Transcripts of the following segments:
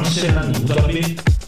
dansinnan í útvarpi og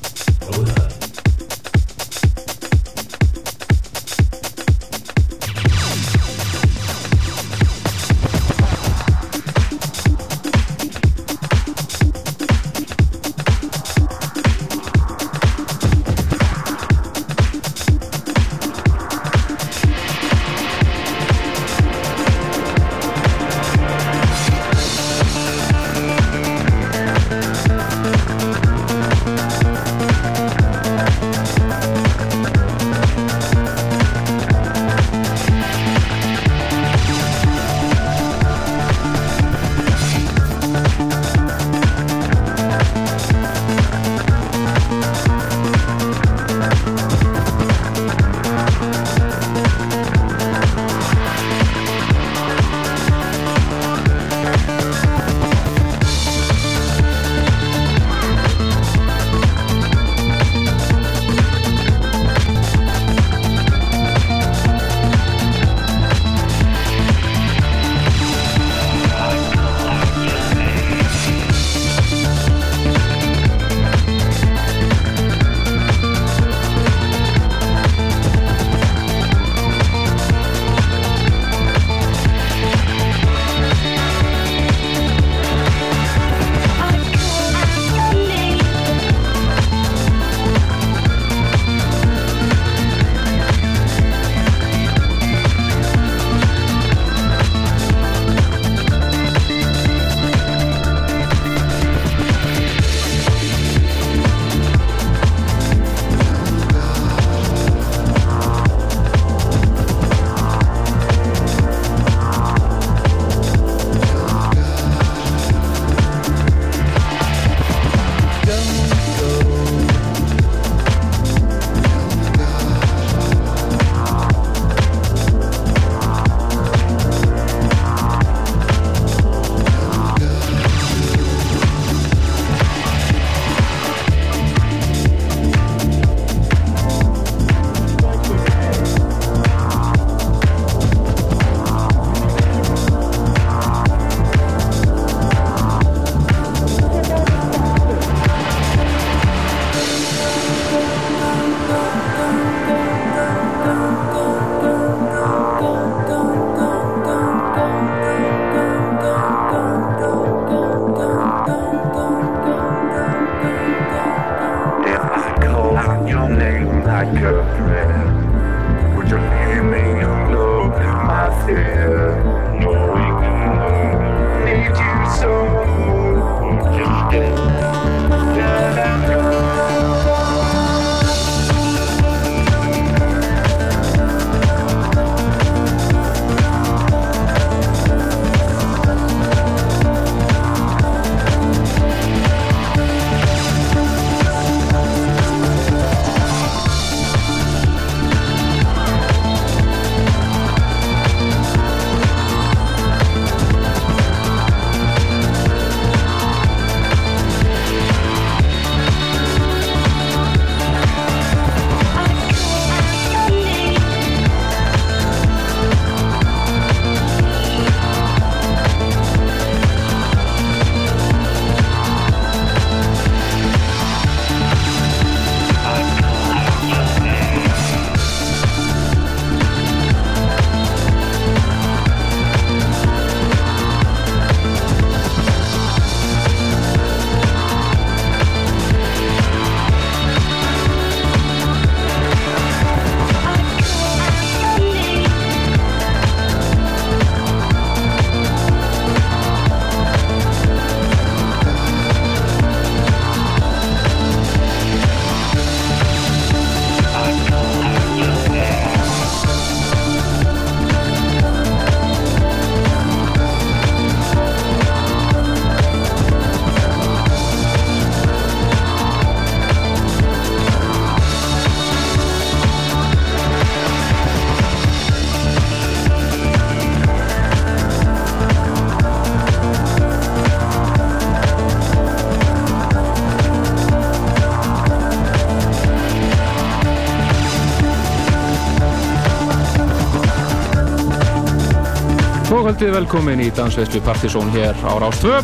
Góðkvöldið velkomin í Dansveislu Partizón hér á Rástvö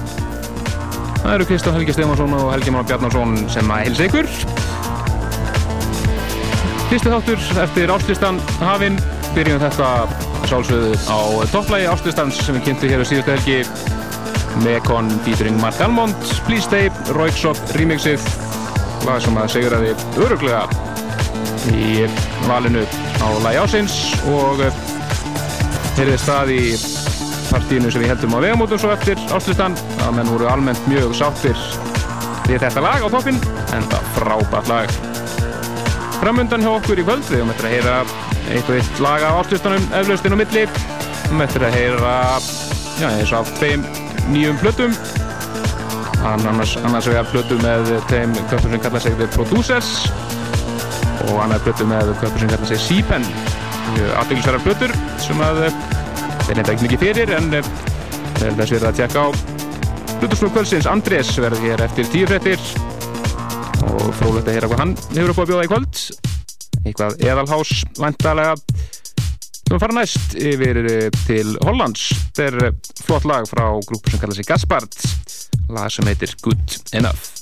Það eru Kristján Helgi Stefansson og Helgi Mána Bjarnarsson sem að hilsa ykkur. Fyrstu þáttur eftir áslistan hafinn. Byrjum þetta sálsögðu á topplægi áslistans sem við kynntum hér á síðustu helgi. Mekon featuring Mark Almond, Please Stay, Royksop remixið. Lag sem að segjur að þið öruglega í valinu á lagi ásins og heyrðið stað í partíinu sem við heldum á vegamótum svo eftir áslistan að menn voru almennt mjög sáttir við þetta lag á toppin en það frábært lag. Framundan hjá okkur í kvöld við höfum eftir að heyra eitt og eitt lag á áslistanum eflaustinn á milli. Við höfum eftir að heyra já, eins og tveim nýjum plötum. Annars, annars vegar plötu með þeim köpur sem kalla sig The Producers og annar plötu með köpur sem kalla sig Seapen. Aðdeglisverðar plötur sem að þeir nefnda ekki mikið fyrir en þess verður að tjekka á Plutusnúr kvöldsins. Andrés verður hér eftir tíu frettir og frólægt að heyra hvað hann hefur upp á að bjóða í kvöld. Eitthvað eðalhás vantalega við fara næst yfir til Hollands. Þetta er flott lag frá grúpu sem kallar sig Gaspard. Lag sem heitir Good Enough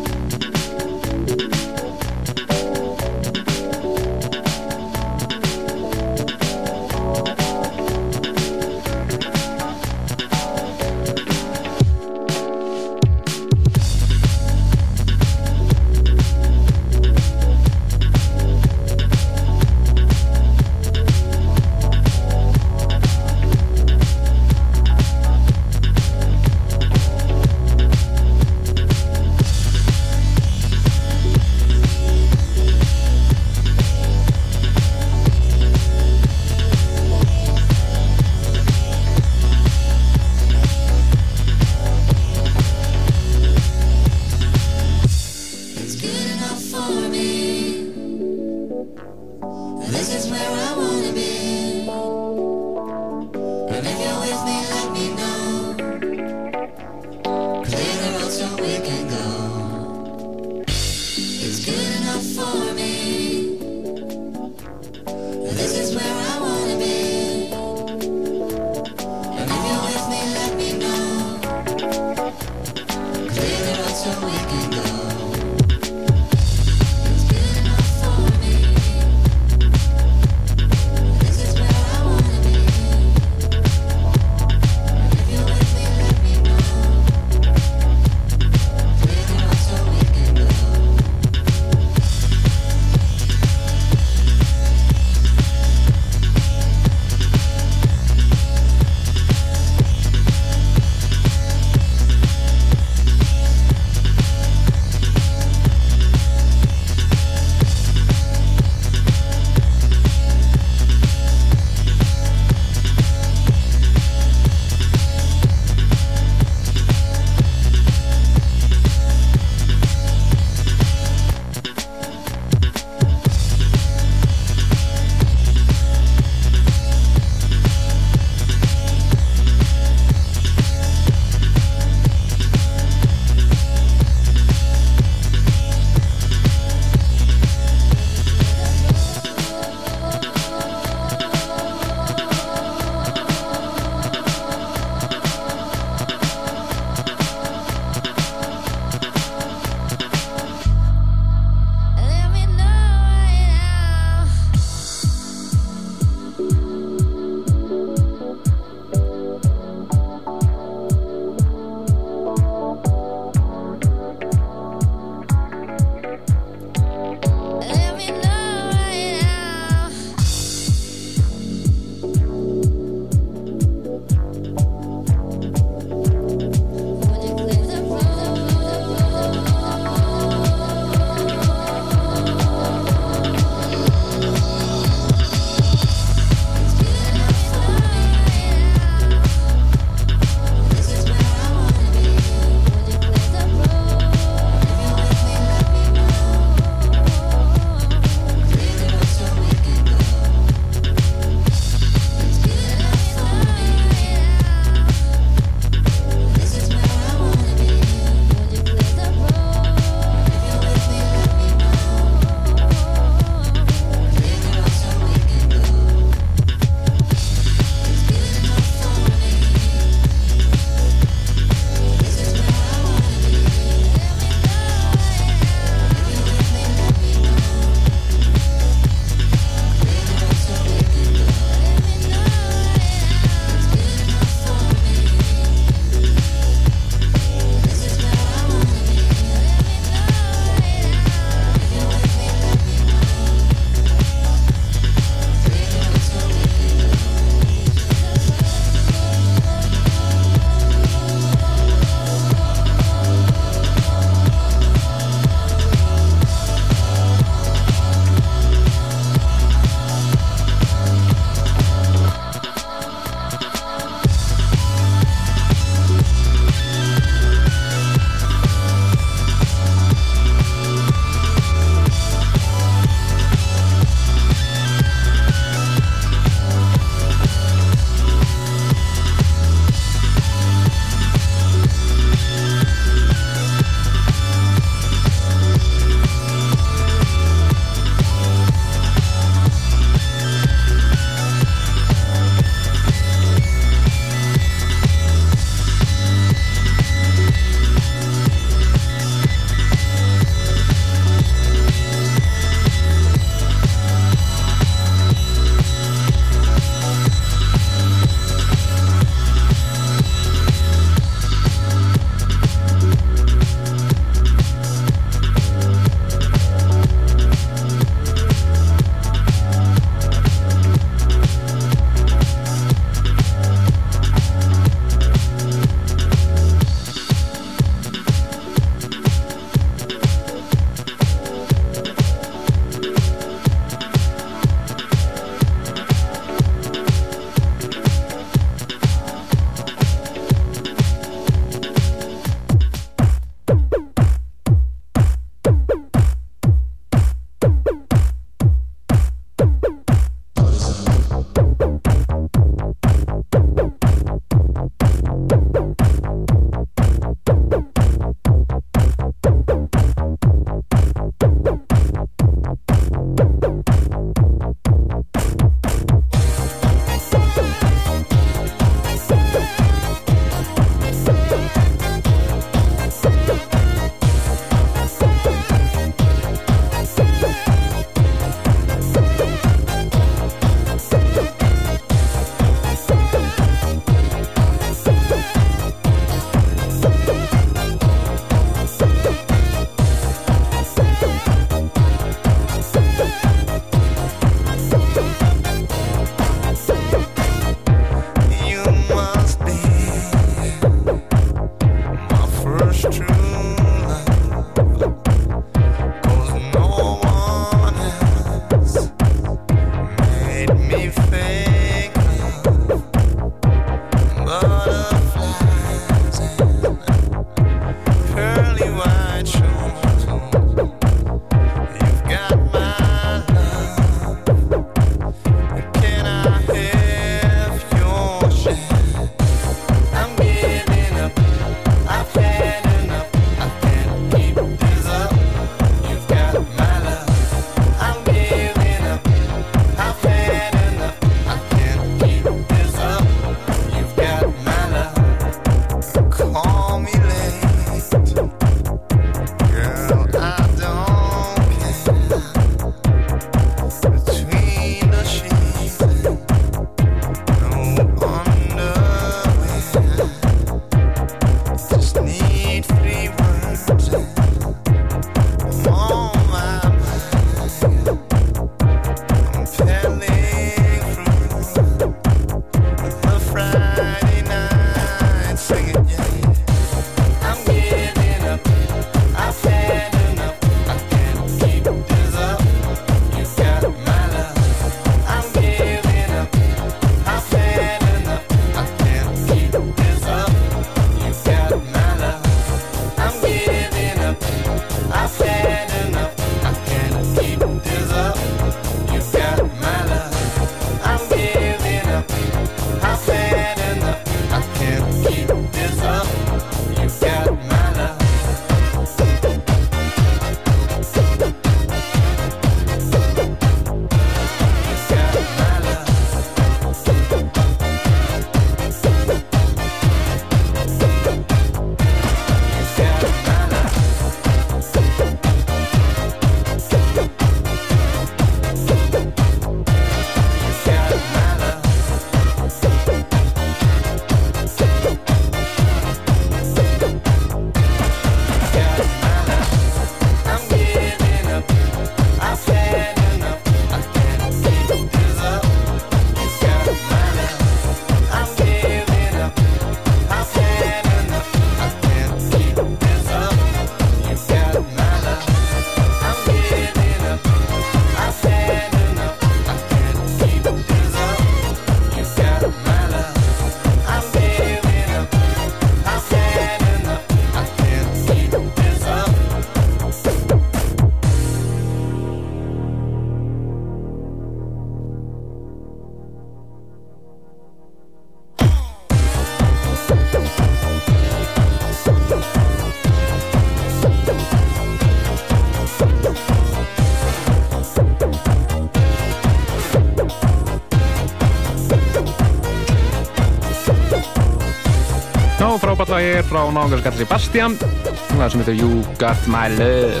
lagi er frá náðungarskall Sebastian það sem heitir You Got My Love.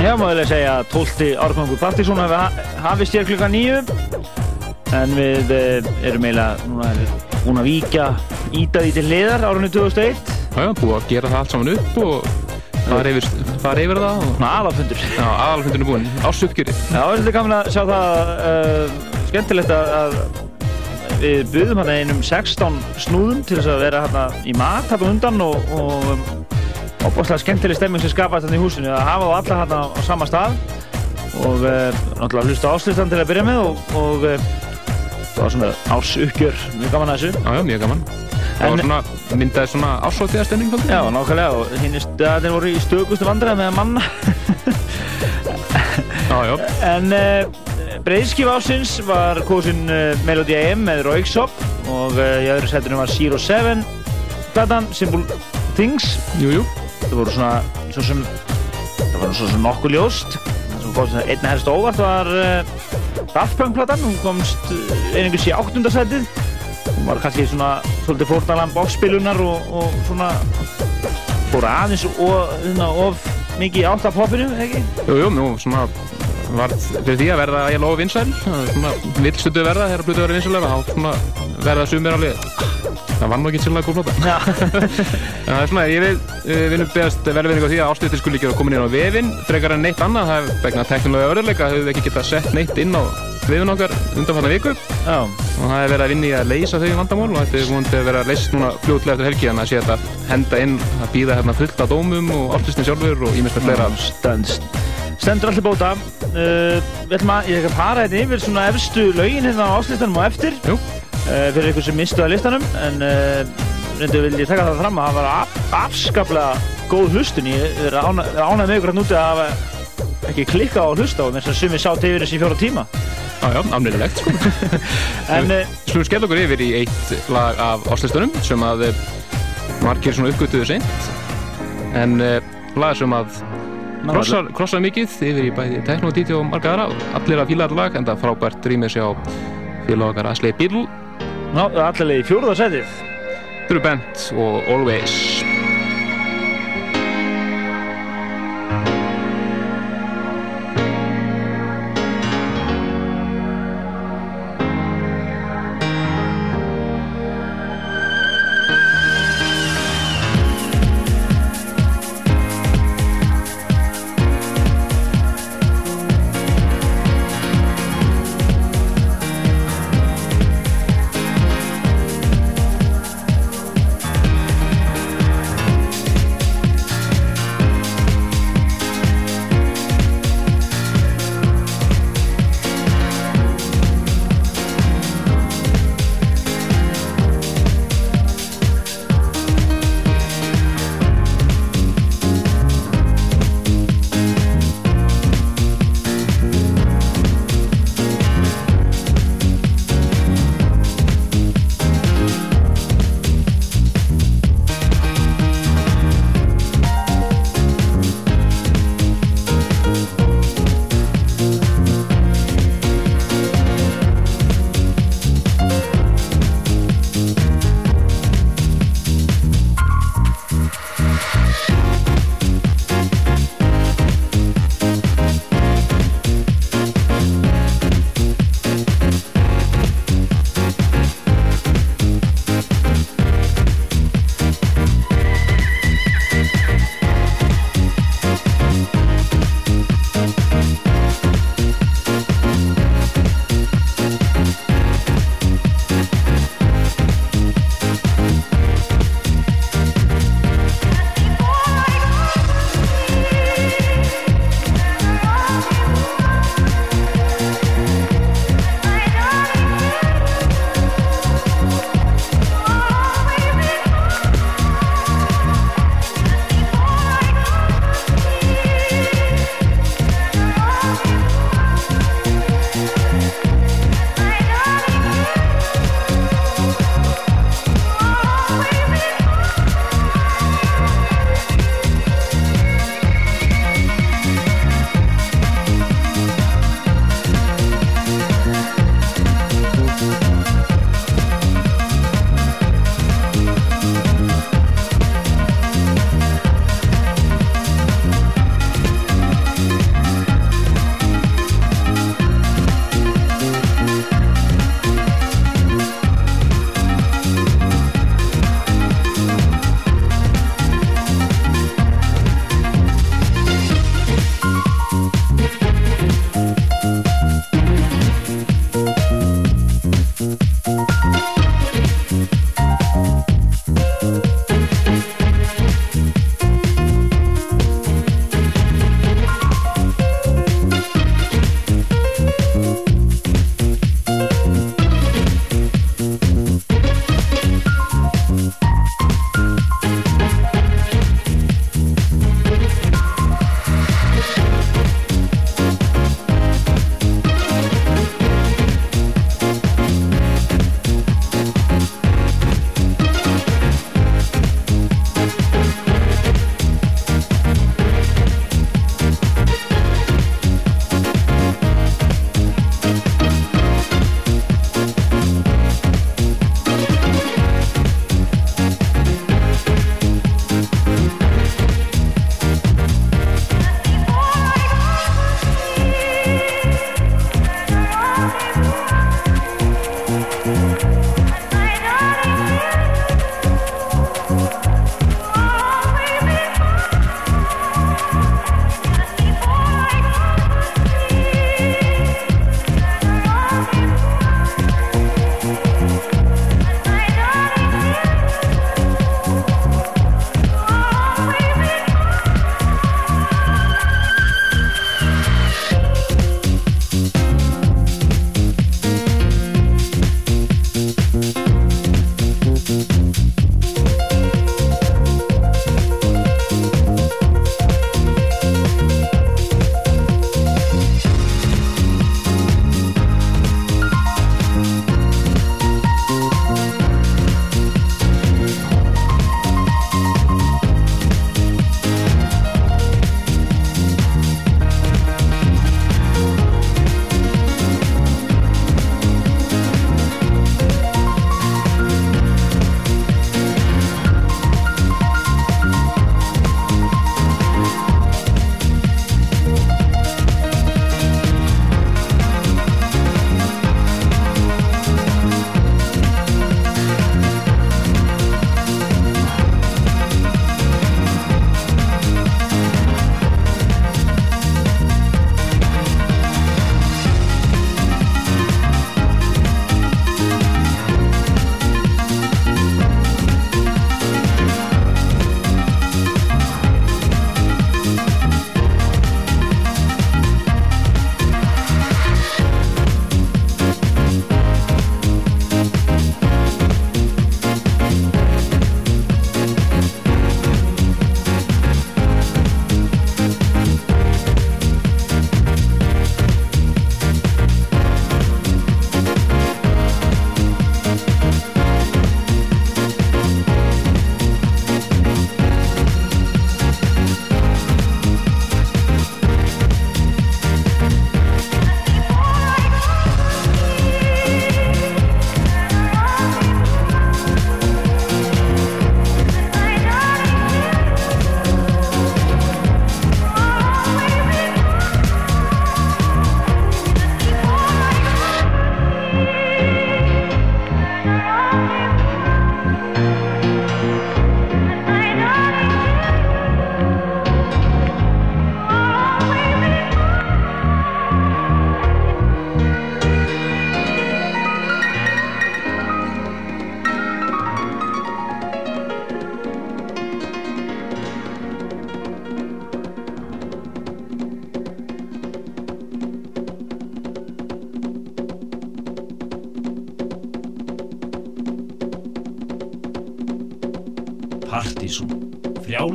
Já, maður segja að 12. árgangur Partísson hafi hafist hér klukka nýju en við eh, erum eiginlega núna er búin að víkja íta því til liðar árunni 2001 Já, búið að gera það allt saman upp og fara yfir, fara yfir það og aðalfundur. Já, aðalfundinu búinn, ásuppgjöri Já, það er gaman að sjá það uh, skemmtilegt að við buðum hérna einum 16 snúðum til þess að vera hérna í mat hérna undan og, og opaslega skemmtileg stemming sem skapaðist hérna í húsinu. Að hafa þá alla hérna á sama stað og uh, náttúrulega hlusta áslistan til að byrja með og, og uh, það var svona ásuppgjör, mjög gaman að þessu. Já, já, mjög gaman. Það var svona, myndaði svona ásótiða stemning Já, nákvæmlega og hinn er voru í stökustu vandræði með manna. Já, breyðskif ásins var kosin uh, Melody AM með Roixop og uh, í öðru setinu var Zero Seven platan, Simple Things. Jú, jú. Það voru svona, svo sem það var svo sem nokkuð ljóst. Það sem kom sem einna helst óvart var uh, Daft Punk platan, hún komst einhvers í áttundasætið hún var kannski svona svolítið fórnalamb ofspilunar og, og svona fór aðeins og, hérna, of mikið átt af popinu, ekki? Jú, jú, svona var fyrir því að verða ég lofa vinsæl. Stundu verða þegar vinsælega þá svona verða sumir alveg það var nú ekki sérlega góð en það er svona, ég vil viljum beðast velverðing á því að ástættir skuli ekki vera komin inn á vefinn frekar en neitt annað, það er vegna teknilega örðuleika höfum við ekki getað sett neitt inn á vefinn okkar undanfarnar viku. Já, og það er verið að vinna í að leysa þau vandamál og þetta er vonandi að vera að leysa núna fljótlega eftir helgi þannig að sé þetta henda inn að býða hérna fullt af dómum og ástistin sjálfur og ímest með fleira stend, stendur allir bóta. Uh, að, ég ætla að fara hérna yfir svona efstu lögin hérna á áslistanum og eftir. Jú. uh, fyrir ykkur sem mistu að listanum en uh, reyndu vil ég taka það fram að það var af, afskaplega góð hlustun. Ég er er ánægð með ykkur að núti að hafa ekki klikka á hlusta með þess að sumi yfir þessi í fjóra tíma. Já, já, afnýðilegt sko. En Slúum skell okkur yfir í eitt lag af áslistunum sem að eh, margir svona uppgötuðu seint. En lag sem að krossar, krossar mikið yfir í bæði tekno, díti og marga aðra. Allir að fíla þetta lag en það frábært rýmið sjá félag okkar Asli Bíl ná, allavega í fjórða setið True Band og Always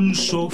frjáls og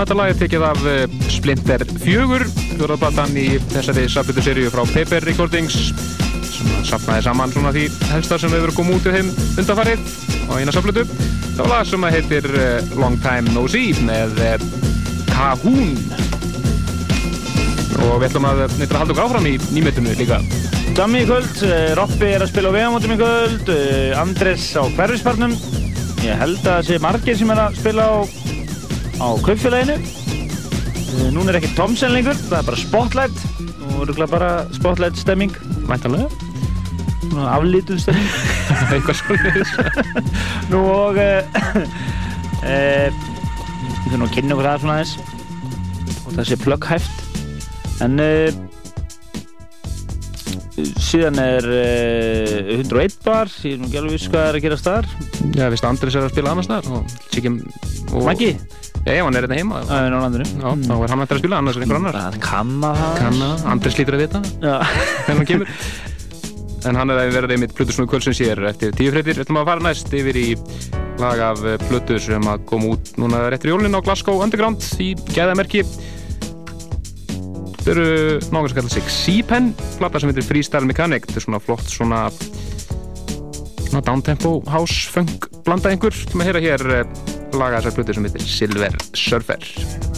Þetta lag er tekið af eh, Splinter 4, fjóraðplatan í þessari safnbyttu seríu frá Paper Recordings sem safnaði saman svona því helsta sem hefur komið út í þeim undanfarið á eina safnbyttu. Það var lag sem heitir eh, Long Time No See með eh, Cahoon og við ætlum að nýttra að halda okkur áfram í nýmyndinu líka. Dammi í kvöld, eh, Roppi er að spila á vegamótum í kvöld, eh, Andres á hverfisparnum. Ég held að það sé margir sem er að spila á, á kaupfélaginu. Eh, Núna er ekki Tomsen lengur, það er bara Spotlight. Nú er það bara Spotlight stemming, Væntanlega, Svona aflítuð stemming. eitthvað svolítið. Nú og uh, uh, við þurfum að kynna okkur það svona aðeins og það sé plugghæft en uh, síðan er uh, 101 bar ég er nú ekki alveg viss hvað er að gera þar Já, veist Andris er að spila annars þar og... Maggi, Já, já, hann er hérna heima það er á landinu. Þá er hann eftir að spila annars er einhver annar. Það kann að það Kann að, Andris lítur að vita Já, þegar hann kemur. En hann er að vera einmitt Plutusnúi kvöldsins hér eftir tíu fréttir. Við ætlum að fara næst yfir í lag af eh, Plutu sem að koma út núna réttur jólinn á Glasgow Underground í gæðamerki. Þetta eru náttúrulega sem kallar sig Seapen plata sem heitir Freestyle Mechanic. Þetta er svona flott svona svona downtempo house funk blanda einhver. Sem að heyra hér eh, laga þessar Plutu sem heitir Silver Surfer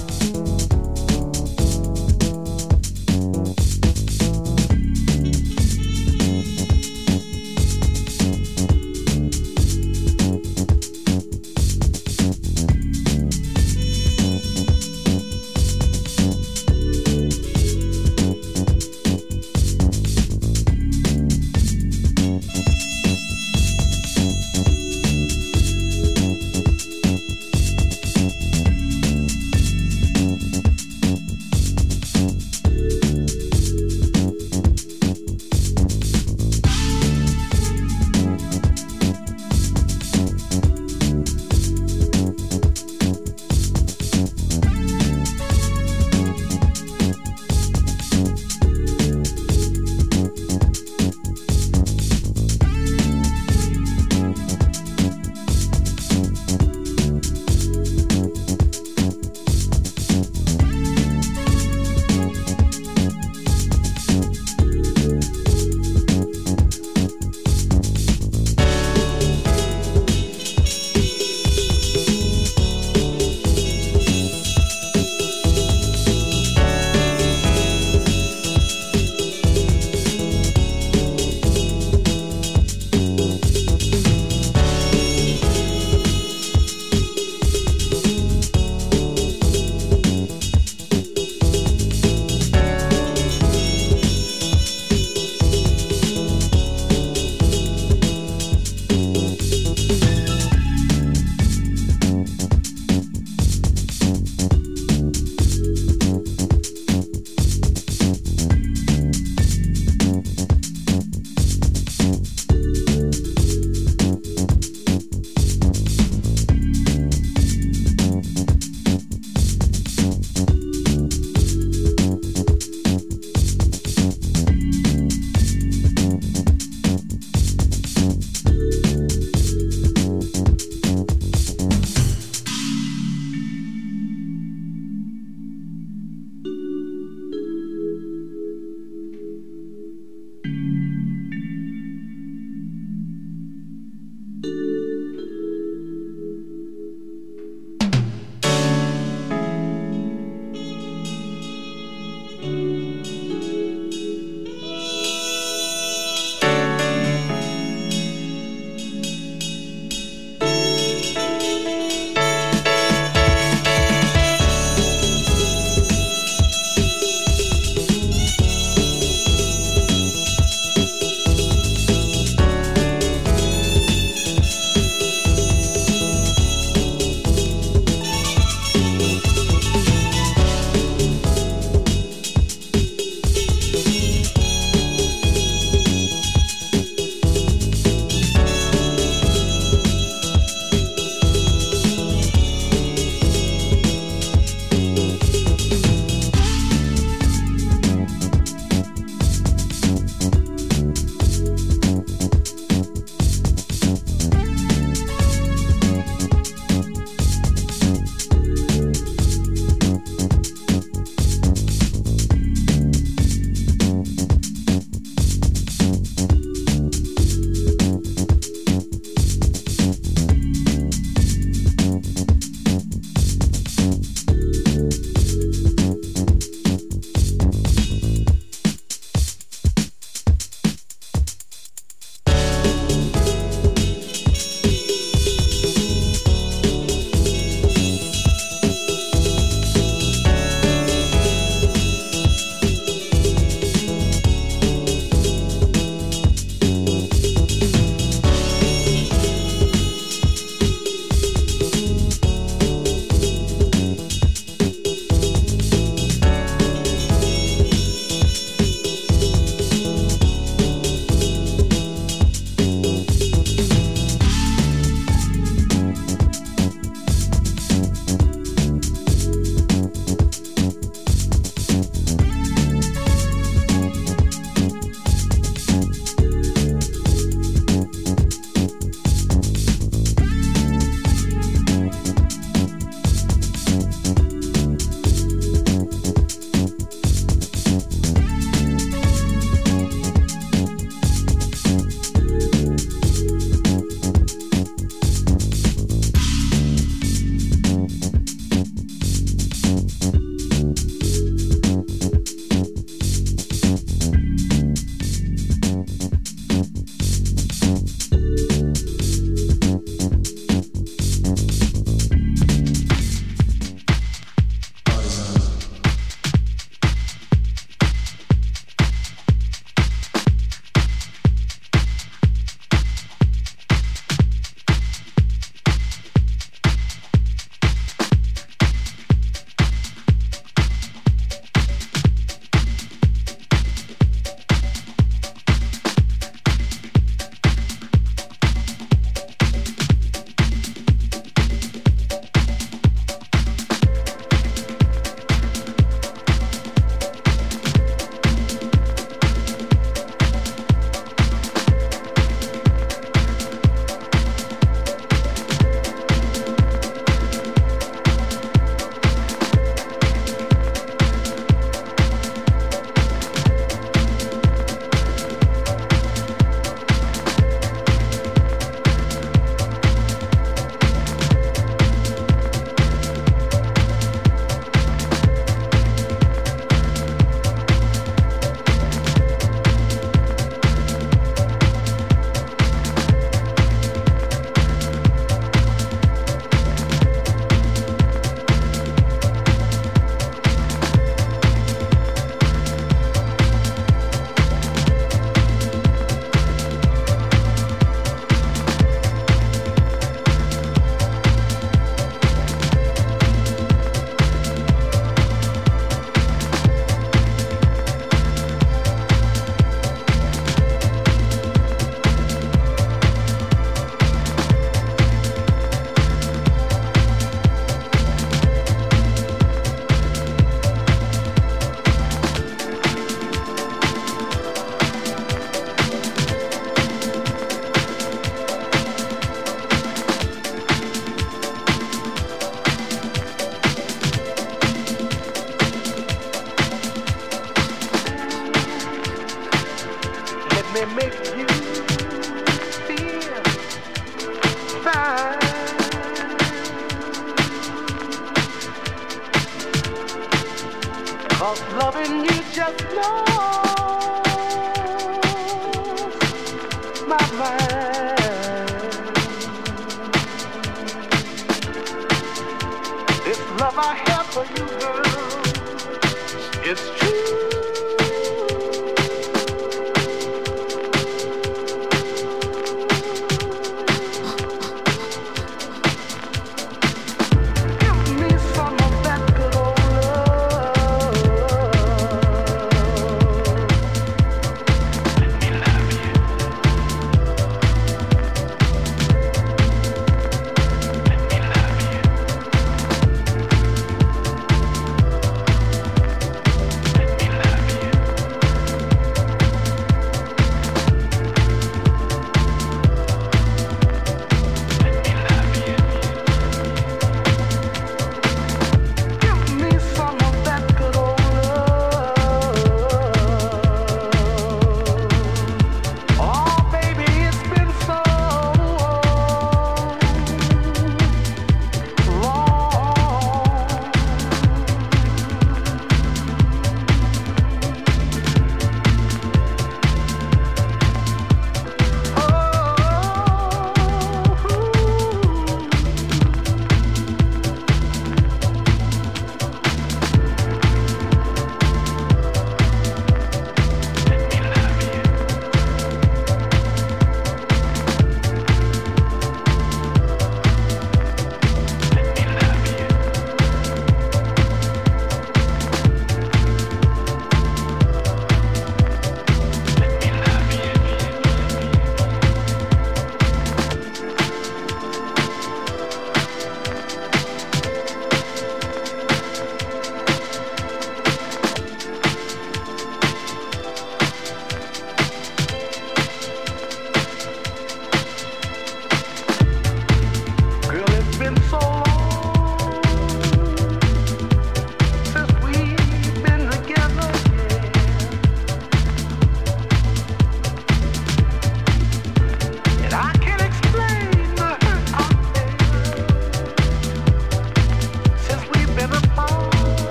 Cause loving you just blows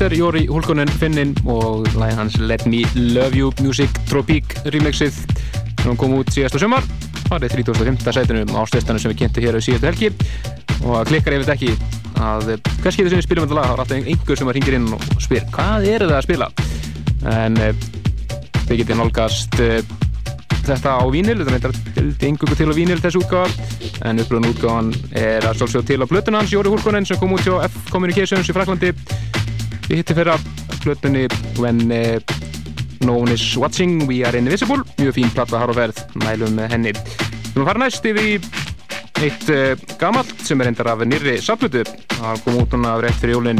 þetta er Jóri Hulkonen Finnin og lægin hans Let Me Love You Music Tropic remixið. Sem kom út síðasta sumar farið 35. sætunum á stöðstanu sem við kynntum hér á síðastu helgi. Og það klikkar ef þetta ekki að hvers getur sem við spilum þetta lag þá er alltaf einhver sem ringir inn og spyr hvað eru það að spila? En þið getið nálgast uh, þetta á vínil þetta reyndar einhverju til á vínil þessu útgáfa. En uppröðun útgáfan er að sjálfsög til á blötun hans Jóri Hulkonen sem kom út hjá F Communications í Fraklandi Við hittum fyrir plötunni When uh, No One Is Watching We Are Invisible mjög fín platta har og verð mælum með henni Við erum að fara næst yfir í eitt uh, gamalt sem er reyndar af nýrri saflutu. Það kom út núna rétt fyrir jólinn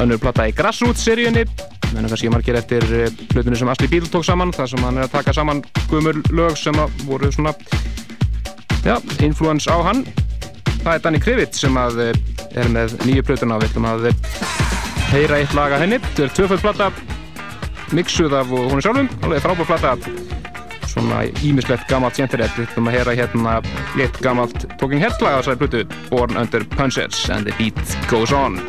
önnur plata í Grassroots-seríunni. Menna kannski margir eftir uh, plötunni sem Asli Bíl tók saman, þar sem hann er að taka saman guðmur lög sem að voru svona, já, influence á hann. Það er Danny Krivit sem að er með nýju plötuna. Við ætlum að heyra eitt lag af henni. Þetta er tvöföld plata, mixuð af hún er sjálfum, alveg frábær plata. Svona ímislegt gammalt sjentirett við ætlum að heyra hérna eitt gammalt Talking Heads lag á þessari plötu Born Under Punches and the Beat Goes On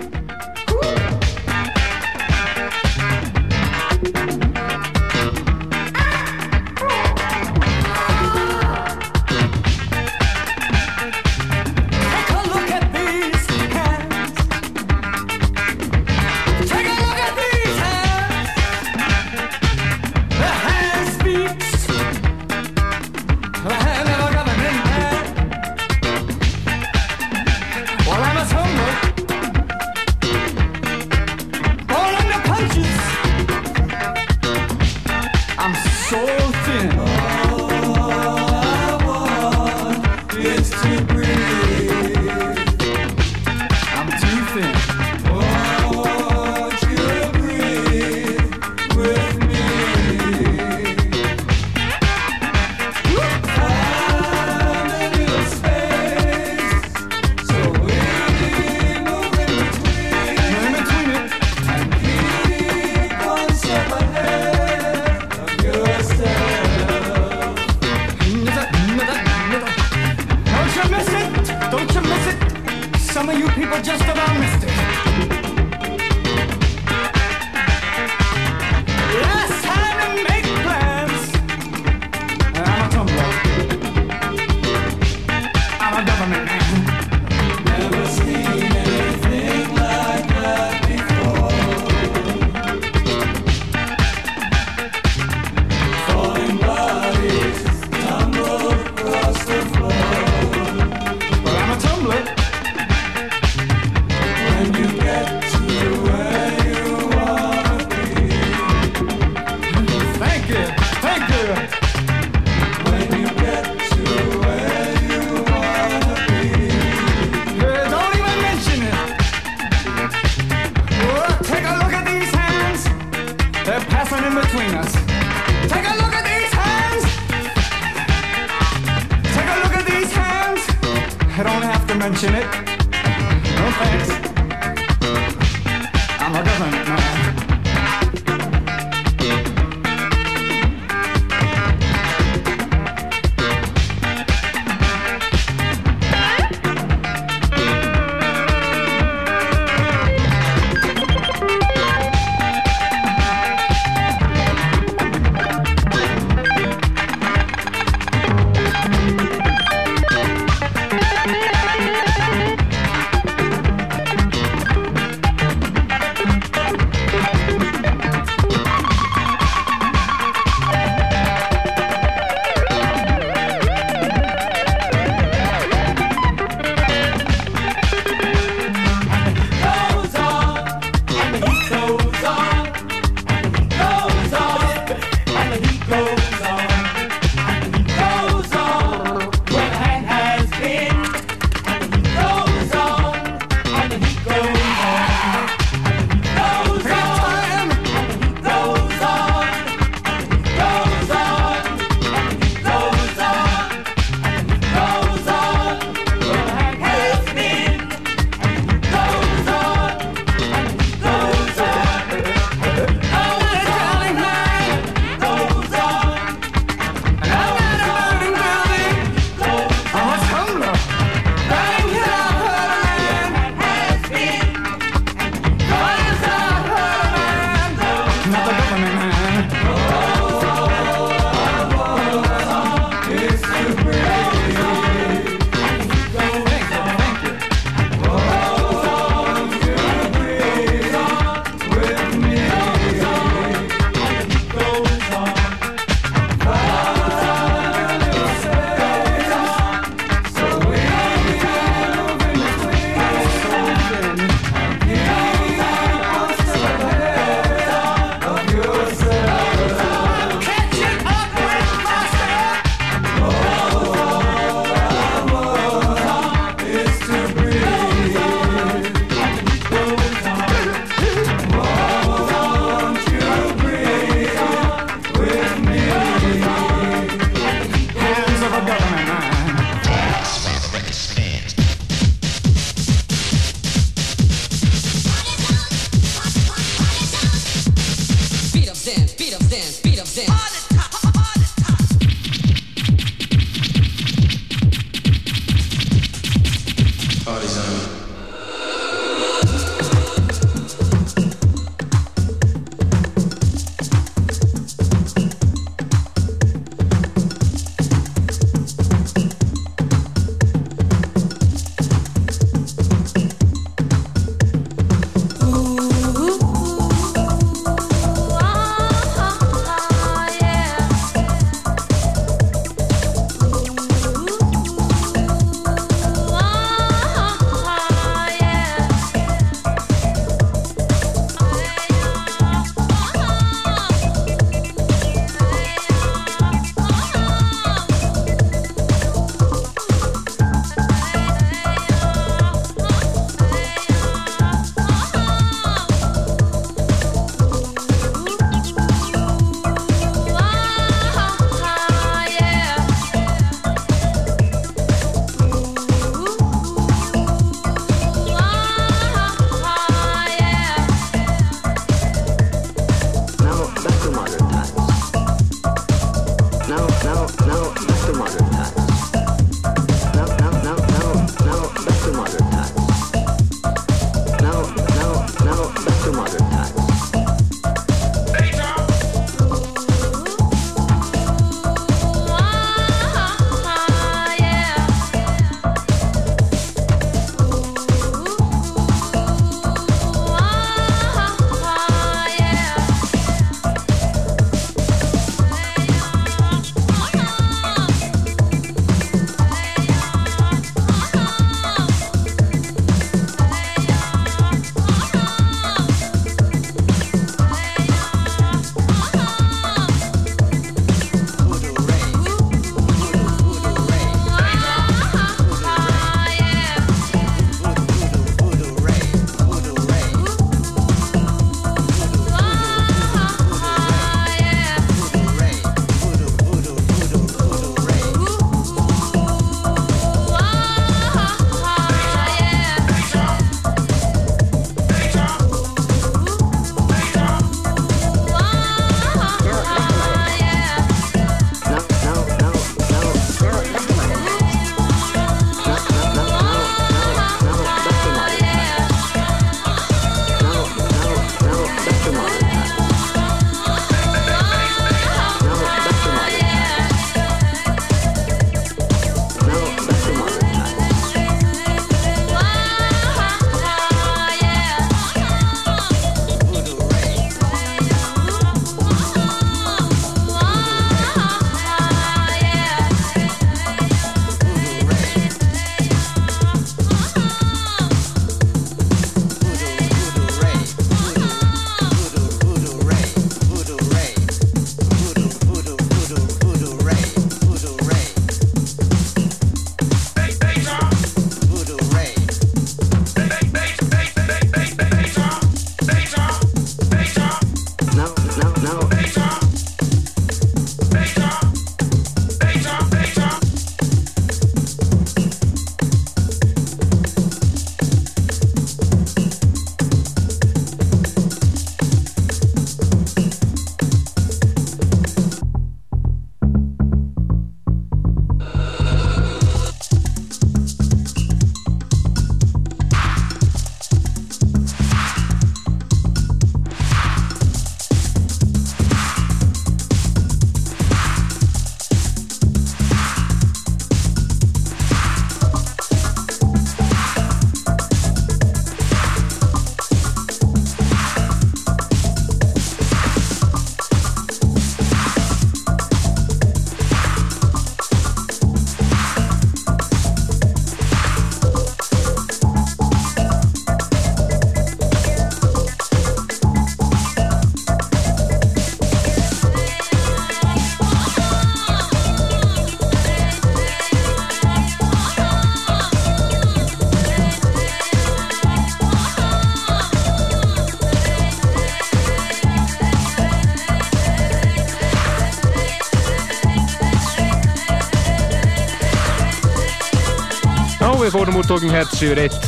við fórum úr Talking Heads yfir eitt.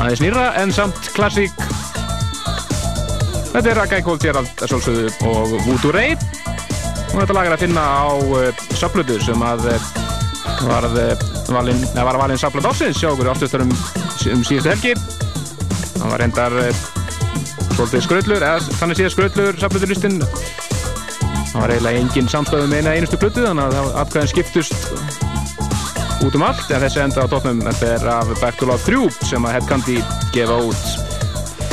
Aðeins nýra en samt klassík. Þetta er Agai Cold Gerald að sjálfsögðu og Voodoo Ray og þetta lag er að finna á uh, Saplötu sem að uh, varð uh, valin, eða var valin Saplötu ásins hjá okkur ástöðstarum um síðustu helgi. Það var reyndar uh, svolítið skröllur eða þannig séð skröllur Saplötu-listin það var eiginlega engin samstöðu með eina einustu plötu þannig að það- atkvæðin skiptust út um allt. En þessi enda á þetta er af Back to Love 3 sem að Head Candy gefa út.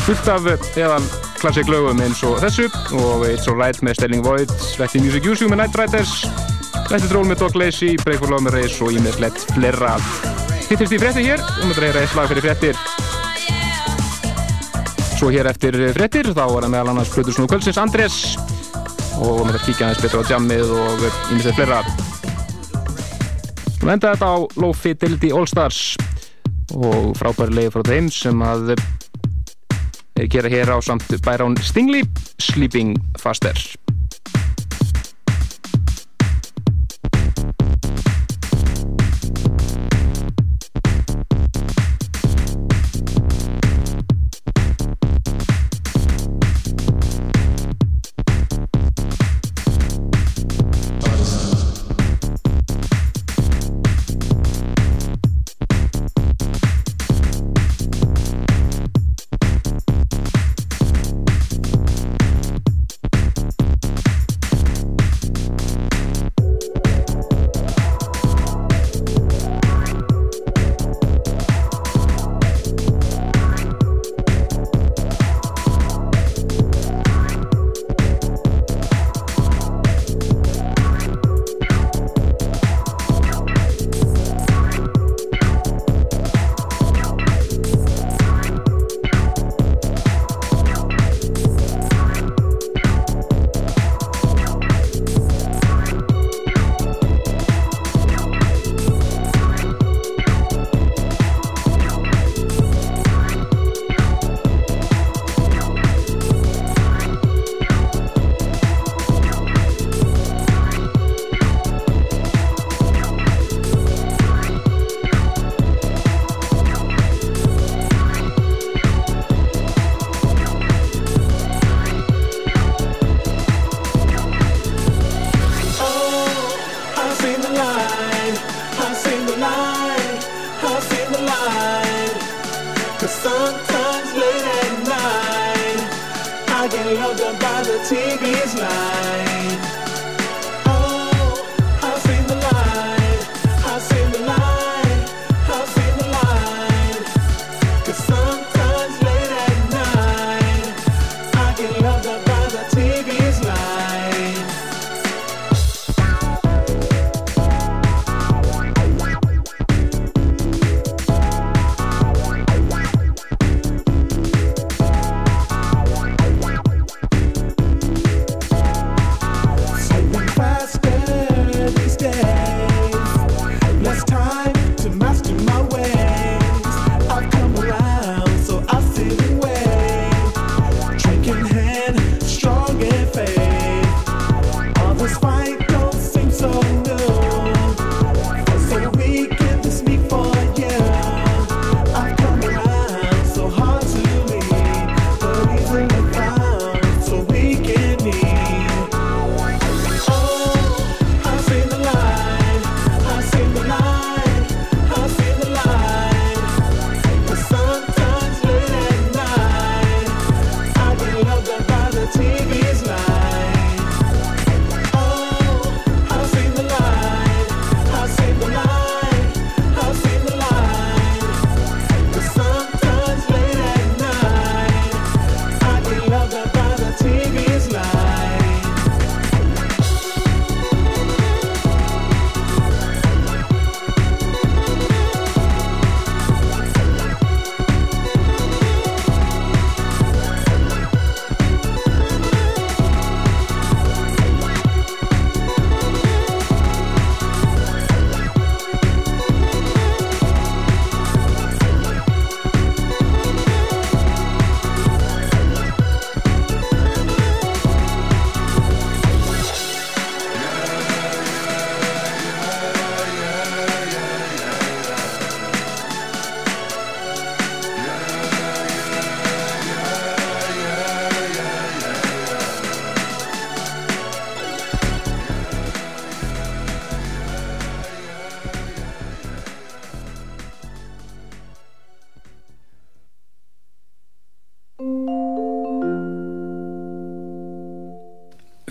Fullt af eðal klassik lögum eins og þessu. Og It's Alright með Stelling Void the Music You með Night Riders Let it Roll með Dog Lazy Break for Love með Race og ímislegt fleira hittist í frétti hér. Um að reyra eitt slag fyrir fréttir. Svo hér eftir fréttir þá var það meðal annars Plutur Snú Kvöldsins Andrés. Og þetta kíkja aðeins betur á jammið og ímislegt fleira Við enda þetta á Low Fidelity All Stars og frábæri leiði frá þeim sem að þeir gera hér á samt Byron Stingley Sleeping Faster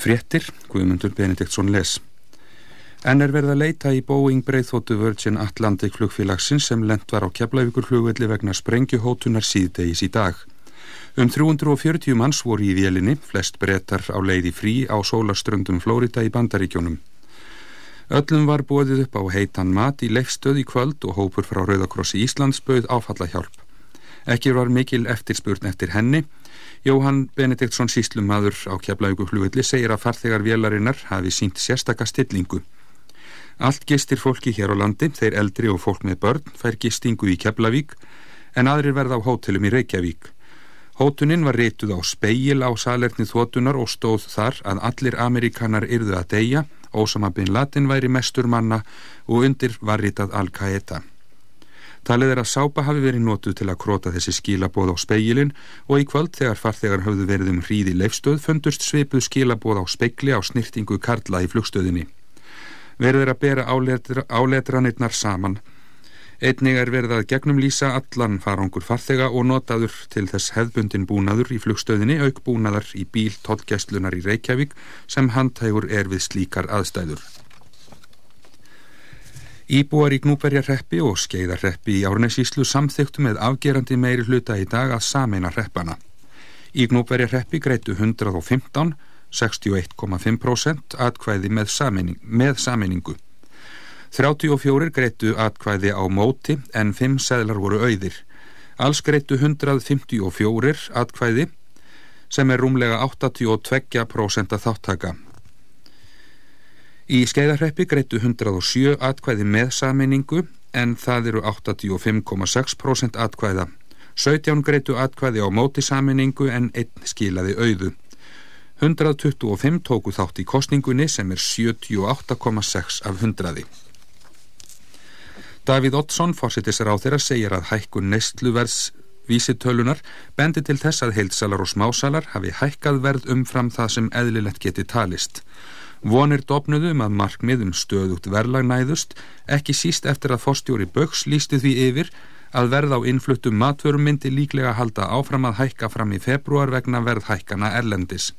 Fréttir, Guðmundur Benediktsson les. En er verið að leita í Boeing breyðþóttu Virgin Atlantic flugfélagsins sem lent var á Keflavíkur flugvelli vegna sprengjuhótunar síðdegis í dag. Um 340 manns voru í vélinni, flest breytar á leiði frí á sólaströndum Flórida í Bandaríkjónum. Öllum var bóðið upp á heitan mat í leifstöð í kvöld og hópur frá Rauðakrossi Íslands bauð áfallahjálp. Ekki var mikil eftirspurn eftir henni. Jóhann Benediktsson síslumadur á Keflavíku flugvelli segir að farþegar vélarinnar hafi sínt sérstaka stillingu. Allt gistir fólki hér á landi, þeir eldri og fólk með börn, fær gistingu í Keflavík en aðrir verða á hótelum í Reykjavík. Hótunin var reytuð á speil á salerni þótunar og stóð þar að allir amerikanar yrðu að deyja, Ósama bin Laden væri mestur manna og undir var rítað Al-Qaeda. Talið er að sápa hafi verið nótuð til að króta þessi skilabóð á speilin og í kvöld þegar farþegar höfðu verið um hríði leifstöð fundust svipuð skilabóð á speikli á snirtingu Karla í flugstöðinni. Verður að bera áletra, áletranirnar saman. Einnig er verið að gegnum lýsa allan farangur farþega og notaður til þess hefðbundin búnaður í flugstöðinni auk búnaðar í bíl tollgæslunar í Reykjavík sem handhægur er við slíkar aðstæður. Íbúar í Gnúberjarreppi og Skeiðarreppi í Árnesíslu samþyktu með afgerandi meiri hluta í dag að sameina reppana. Í Gnúberjarreppi greitu 115, 61,5% atkvæði með, sameining, með sameiningu. 34 greitu atkvæði á móti en 5 seðlar voru auðir. Alls greitu 154 atkvæði sem er rúmlega 82% að þáttaka. Í skeiðarreppi greitu 107 atkvæði með sameiningu en það eru 85,6% atkvæða. 17 greitu atkvæði á móti sameiningu en einn skilaði auðu. 125 tóku þátt í kostningunni sem er 78,6 af 100. Davíð Oddsson, fórsettisar á þeirra, segir að hækkun neistluverðs vísitölunar bendi til þess að heilsalar og smásalar hafi hækkað verð umfram það sem eðlilegt geti talist. Vonir dopnuðum að markmiðum stöðugt verlagnæðust, ekki síst eftir að fórstjóri Böks lísti því yfir að verð á innfluttum matvörum myndi líklega halda áfram að hækka fram í februar vegna verðhækkana erlendis.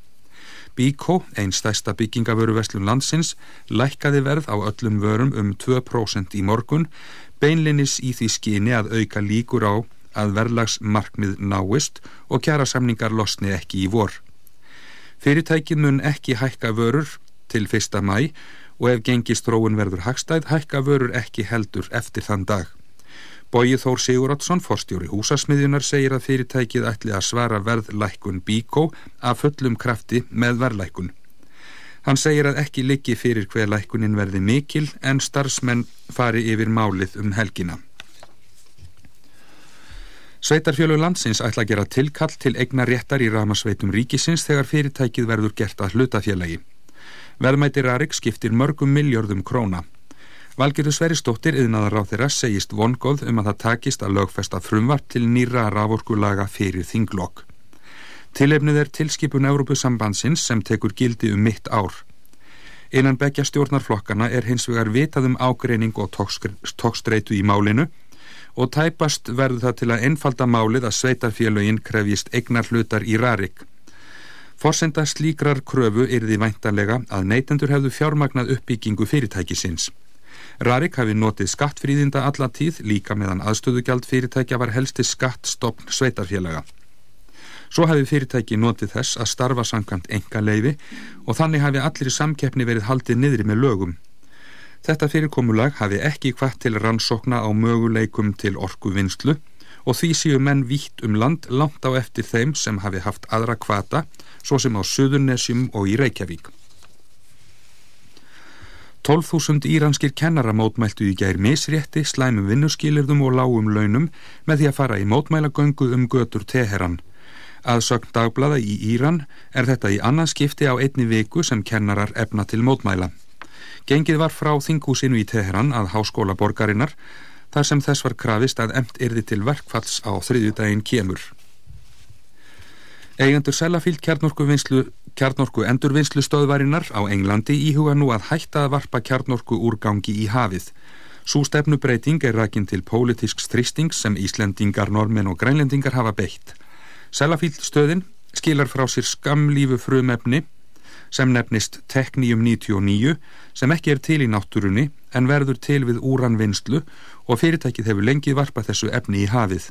Bíkó, einn stæsta byggingavöruverslun landsins, lækkaði verð á öllum vörum um 2% í morgun, beinlinnis í því skyni að auka líkur á að verðlagsmarkmið náist og kjara samningar losni ekki í vor. Fyrirtækin mun ekki hækka vörur til 1. mæ og ef gengist þróun verður hagstæð, hækka vörur ekki heldur eftir þann dag. Bóið Þór Sigurátsson, forstjóri húsasmiðjunar, segir að fyrirtækið ætli að svara verðlækun Bíkó af fullum krafti með verðlækun. Hann segir að ekki liggi fyrir hver lækunin verði mikil en starfsmenn fari yfir málið um helgina. Sveitarfjölu landsins ætla að gera tilkall til egna réttar í ramasveitum ríkisins þegar fyrirtækið verður gert að hlutafélagi. Verðmæti Rarik skiptir mörgum miljörðum króna. Valgerður Sveristóttir yðnaðar á þeirra segist vongóð um að það takist að lögfesta frumvart til nýra raforkulaga fyrir þinglokk. Tilefnið er tilskipun Európusambandsins sem tekur gildi um mitt ár. Innan begja stjórnarflokkana er hins vegar vitað um ágreining og tókstreitu í málinu og tæpast verður það til að einfalda málið að sveitarfélögin krefjist egnar hlutar í Rarik. Forsenda slíkrar kröfu er því væntanlega að neytendur hefðu fjármagnað uppbyggingu fyrirtækisins. Rarik hafi notið skattfríðinda alla tíð líka meðan aðstöðugjald fyrirtækja var helsti skattstopn sveitarfélaga. Svo hafi fyrirtæki notið þess að starfa samkvæmt enga leifi og þannig hafi allir samkeppni verið haldið niðri með lögum. Þetta fyrirkomulag hafi ekki hvart til rannsókna á möguleikum til orku vinslu og því séu menn vítt um land langt á eftir þeim sem hafi haft aðra kvata, svo sem á Suðurnesjum og í Reykjavík. 12.000 íranskir kennara mótmæltu í gær misrétti, slæmum vinnuskilirðum og lágum launum með því að fara í mótmælagöngu um götur Teheran. Aðsögn dagblada í Íran er þetta í annað skipti á einni viku sem kennarar efna til mótmæla. Gengið var frá þingúsinu í Teheran að háskóla borgarinnar þar sem þess var krafist að emt yrði til verkfalls á þriðjudaginn kemur. Eigendur Sellafield kjarnorku, endurvinnslu stöðvarinnar á Englandi íhuga nú að hætta að varpa kjarnorku úrgangi í hafið. Sú stefnubreiting er rækinn til pólitísk strýsting sem Íslendingar, normenn og grænlendingar hafa beitt. Sellafield stöðin skilar frá sér skamlífu frumefni sem nefnist Teknium 99 sem ekki er til í náttúrunni en verður til við úranvinnslu og fyrirtækið hefur lengið varpað þessu efni í hafið.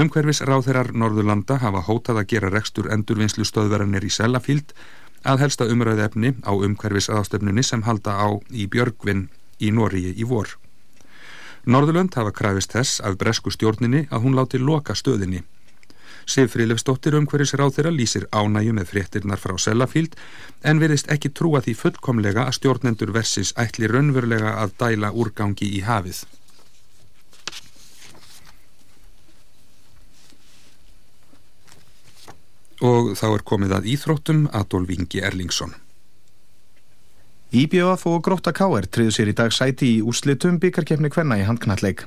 Umhverfis ráþeirar Norðurlanda hafa hótað að gera rekstur endurvinnslu stöðverðanir í Sellafield að helsta umræðu efni á umhverfis aðstöfnunni sem halda á í Björgvin í Nóriði í vor. Norðurlönd hafa krafist þess af bresku stjórninni að hún láti loka stöðinni. Sif Frilefsdóttir umhverfis ráþeira lýsir ánægju með fréttirnar frá Sellafield en verðist ekki trúa því fullkomlega að stjórnendur versins ætli raunverulega að dæla úrgangi í hafið. Og þá er komið að íþróttum Adolf Ingi Erlingsson. IBF og Gróta K.R. triðu sér í dag sæti í úslitum byggarkefni kvenna í handknalleg.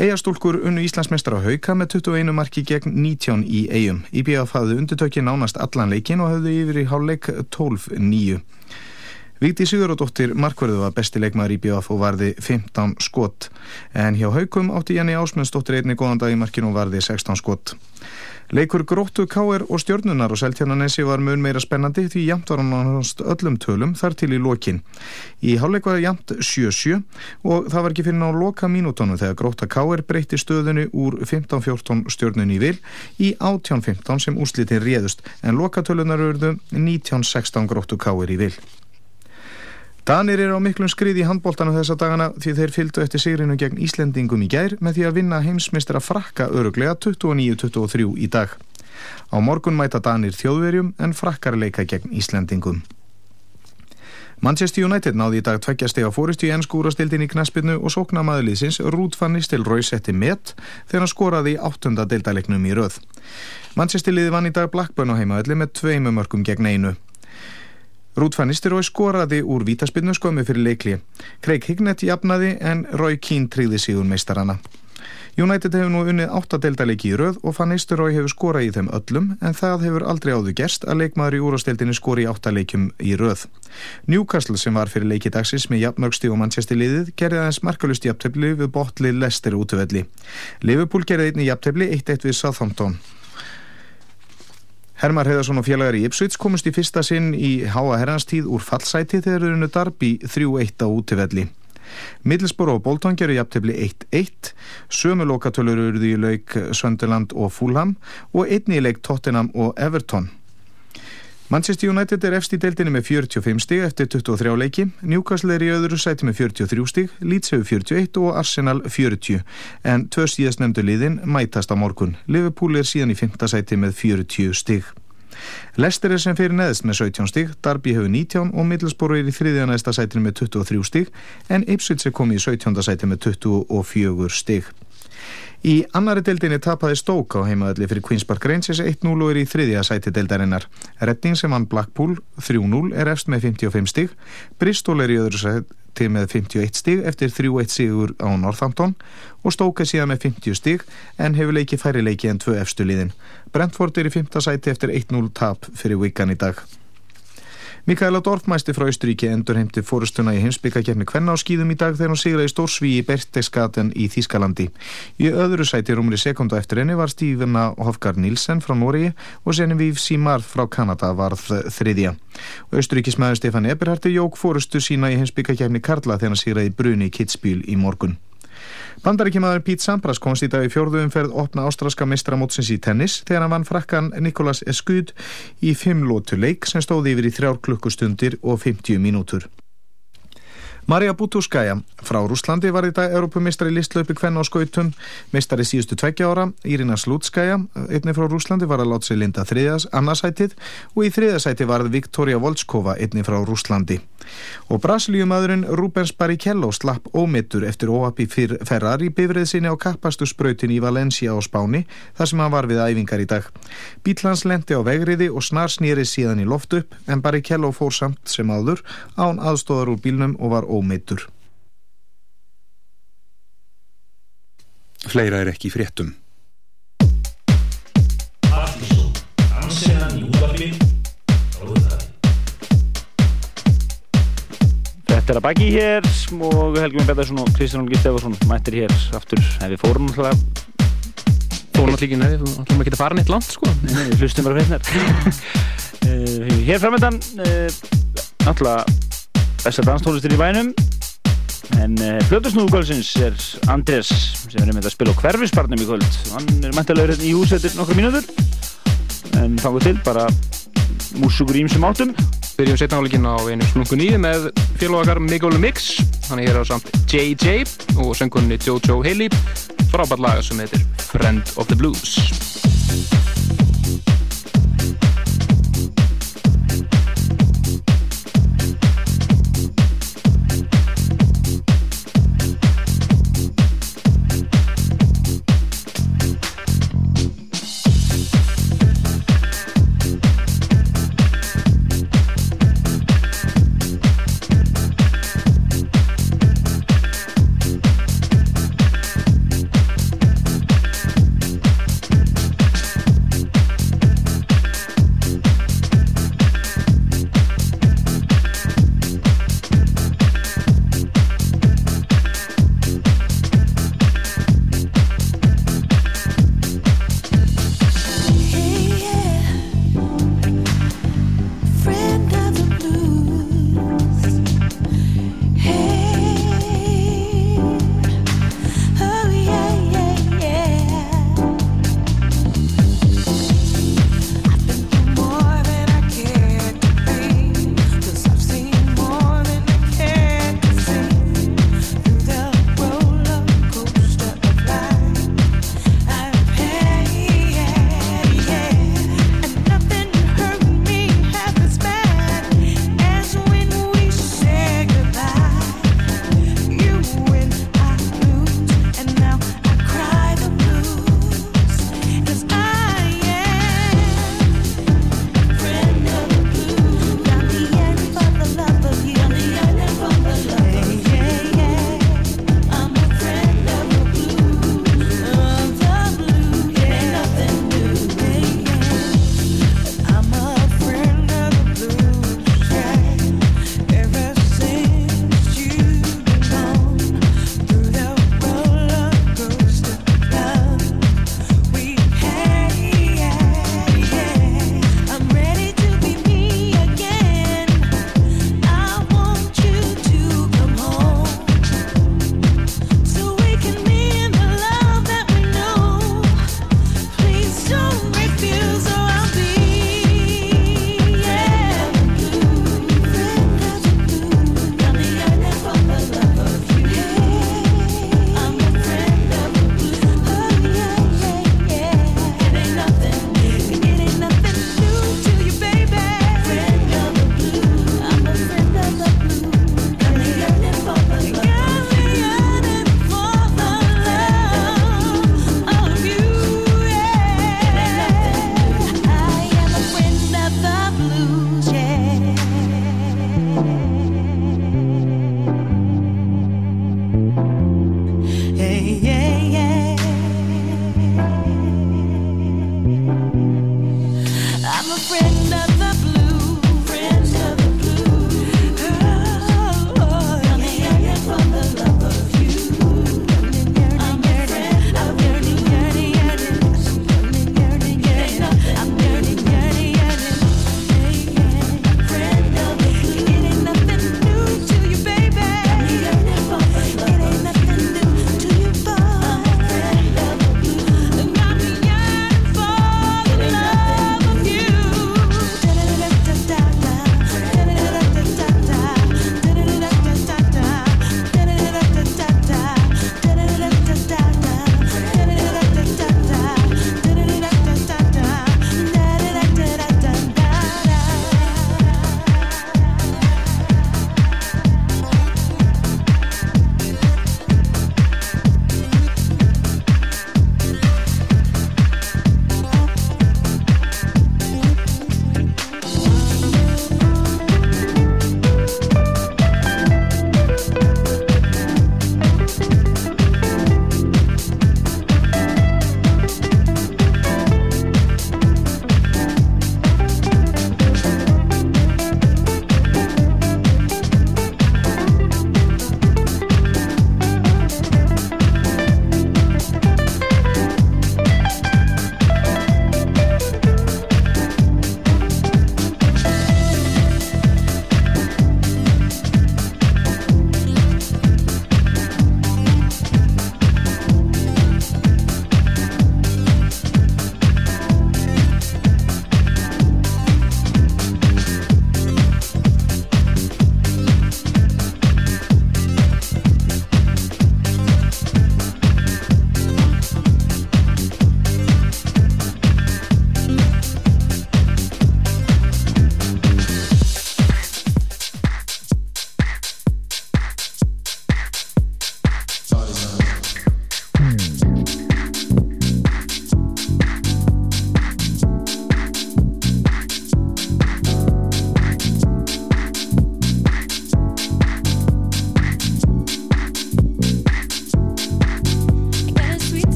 Eyjastúlkur unnu Íslandsmeistra hauka með 21 marki gegn 19 í eigum. IBF hafði undirtöki nánast allan leikin og hafði yfir í háluleik 12-9. Víti Siguradóttir markverðu var besti leikmaður í BF og varði 15 skott en hjá haukum átti Janni Ásmundsdóttir einni góðan dag í markinu og varði 16 skott. Leikur gróttu K.R. og stjórnunar og Seltjarnanesi var mun meira spennandi því jamt var hann öllum tölum þar til í lokin. Í hálfleik var jamt 7-7 og það var ekki fyrir ná loka mínútonum þegar grótta K.R. breytti stöðunni úr 15-14 stjórnunni í vil í 18-15 sem úrslitin réðust en lokatölunar urðu 19-16 gróttu K.R. í vil. Danir eru á miklum skriði í handbóltanu þessa dagana því þeir fylgdu eftir sigrinu gegn Íslendingum í gær með því að vinna heimsmeistra frakka öruglega 29-23 í dag. Á morgun mæta Danir þjóðverjum en frakkar leika gegn Íslendingum. Manchester United náði í dag tveggja steg á fóristu í ennskúrastildin í knaspinu og sókna maðurliðsins Rúd van Nistelrooy setti met þegar hann skoraði í áttunda deildalegnum í röð. Manchester liði vann í dag Blackburn á heimaðalli með tveimu mörgum gegn einu. Rúd van Nistelrooy skoraði úr vítaspinnu skömmu fyrir leikli. Craig Hignett jafnaði en Roy Keane sig úr meistarana. United hefur nú unnið áttadeildaleiki í röð og Van Nistelrooy hefur skorað í þeim öllum en það hefur aldrei áður gerst að leikmaður í úrasteildinu skori í áttaleikjum í röð. Newcastle sem var fyrir leiki dagsins með jafnmörgsti og mannsjæsti liðið gerði aðeins markalust jafntefli við botli Leicester útöfelli. Liverpool gerði einni jafntefli 1-1 við Southampton. Hermar Heðarsson og félagar í Ipswich komust í fyrsta sinn í háa herranstíð úr fallsæti þegar þeir unnu darbi 3-1 á útivelli. Middlesborough og Bolton gerur jafntefli 1-1, sömu lokatölur eruðu í lauk Sönderland og Fulham og einni í leik Tottenham og Everton. Manchester United er efst í deildinni með 45 stig eftir 23 leiki, Newcastle er í öðru sæti með 43 stig, Leeds hefur 41 og Arsenal 40, en tvö síðast nefndu liðin mætast á morgun. Liverpool er síðan í 5. sæti með 40 stig. Leicester er sem fyrir neðst með 17 stig, Darby hefur 19 og Middlesbrough er í þriðja næsta sætinu með 23 stig, en Ipswich er komið í 17. sæti með 24 stig. Í annari deildinni tapaði Stoke á heimaðalli fyrir Queen's Park Rangers 1-0 og er í þriðja sæti deildarinnar. Redding sem vann Blackpool 3-0 er efst með 55 stig, Bristol er í öðru sæti með 51 stig eftir 3-1 sigur á Northampton og Stoke er síðan með 50 stig en hefur leikið færri leiki en tvö efstu liðin. Brentford er í 5. sæti eftir 1-0 tap fyrir Wigan í dag. Mikaela Dorfmæsti frá Austuríki endur heimti fórustuna í heimsbyggakefni Kvenna á skýðum í dag þegar hún sigraði stórsví í Berchtesgaden í Þískalandi. Í öðru sæti rúmri sekundu eftir henni var Stífina Hofgar Nilsen frá Nóri og Genevieve Simard frá Kanada varð þriðja. Austuríkismæður Stefán Eberhardi jók fórustu sína í heimsbyggakefni Karla þegar hann sigraði Bruni Kitzbühel í morgun. Bandaríkjamaður Pete Sampras komst í dag í fjórðu umferð opna ástraska mestramótsins í tennis þegar hann vann frakkan Nikolas Eskud í fimm lótu leik sem stóði yfir í þrjár klukkustundir og 50 mínútur. Marja Butúskaja frá Rúslandi var í dag Europamistari listlaupi kvenna á skautum, mistari síðustu tveggja ára, Irina Slutskaja, einni frá Rúslandi var að láta sig linda þriðas annarsætið og í þriðasæti varð Viktoria Volskova, einni frá Rúslandi. Og Brasilíumadurinn Rubens Barrichello slapp ómittur eftir óhapi ferrar í bifrið sinni á kappastusbrautin í Valencia á Spáni þar sem hann var við æfingar í dag. Bílans lendi á vegriði og snar snýri síðan í loft upp en Barrichello fór samt sem áður án aðstóðar úr bílnum og var ómittur. Fleira er ekki í fréttum. Þetta er að baki hér og Helgjum Bettarsson og Kristján Olgi Stefarsson mættir hér aftur en við fórum náttúrulega Þú náttúrulega ekki, þú náttúrulega ekki að fara neitt langt, sko. Nei, við hlustum bara fyrir uh, hér framöndan uh, náttúrulega besta danstólistir í bænum. En uh, Plötusnúðugölsins er Andrés sem er með að spila á hverfisbarnum í kvöld. Hann er mæntilegur hérna í hús eftir nokkru mínútur. En fangur til bara músugur ímsum áttum. Byrjum setna áleikin á einu slungun í með félagar Miguel Mix. Hann er hér á samt JJ og söngunni Jojo Haley. Frábært laga sem heitir Friend of the Blues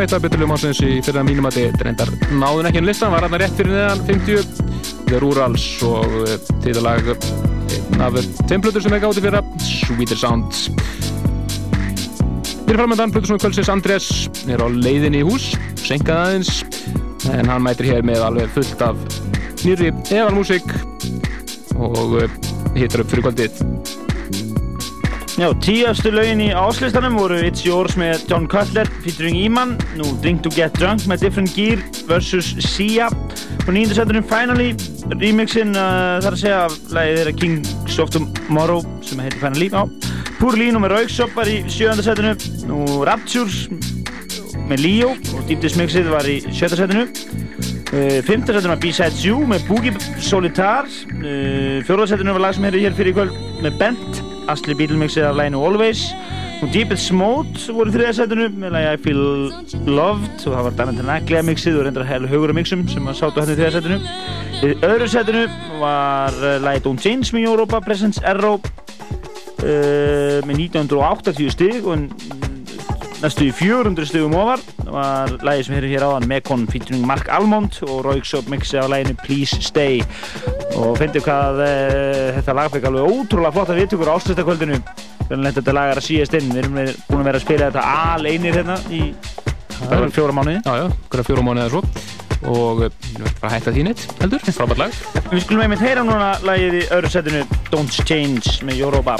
eitt af beturlegum ásins í fyrra mínum að þetta reyndar náðun ekki en listan, var hann rétt fyrir neðan 50 The Rurals og uh, tíðalag af tveimplötur sem er gáti fyrra Sweeter Sound Fyrir framöndan plötur sem er kvöldsins Andrés er á leiðinni í hús, senkað aðeins en hann mætir hér með alveg fullt af nýri evalmúsík og uh, hittar upp fyrir kvöldið Já, tíastu lögin í áslistanum voru It's Yours með John Cutler featuring Iman, nú Drink to Get Drunk með Different Gear vs. Sia. Og nýjöndarsættunum Finally remixin uh, þar að segja af lagið þeirra Kings of Tomorrow sem heitir Finally. Á Poor Lino með Rauksop var í sjöndarsættinu nú Rapture með Leo og Deep Dish mixið var í sjötarsættinu uh, fymtarsættinu var B-Sides You með Boogie Solitar uh, fjóðarsættinu var lag sem hefur hér fyrir í kvöld með Bent Asli Beatle-mixið af læginu Always. Og Deepest Mode voru þriðarsætinu með lægi I Feel Loved. Og það var Danne Tenaglia mixið og reyndar heilu hugur mixum sem að sátu hann í þriðarsætinu í öðru sætinu var uh, lægi Don't Change Me Europa Presence Arrow uh, með 1980 stig og næstu í 400 stigum ofar var lægi sem hefur hér áðan Mekon featuring Mark Almond og Rauksop mixið af læginu Please Stay. Og finnstu hvað uh, þetta lag fekk alveg ótrúlega flotta viðtökur á áslutakvöldinu hvernig þetta lag er að síast inn. Við erum búin að vera að spila þetta aleinir hérna í fjóra mánuði. Já, já, hverja fjórum mánuði eða svo. Og að hætta því neitt heldur, frábært lag. Við skulum einmitt heyra núna lagið í öðru setinu Don't Change með Europa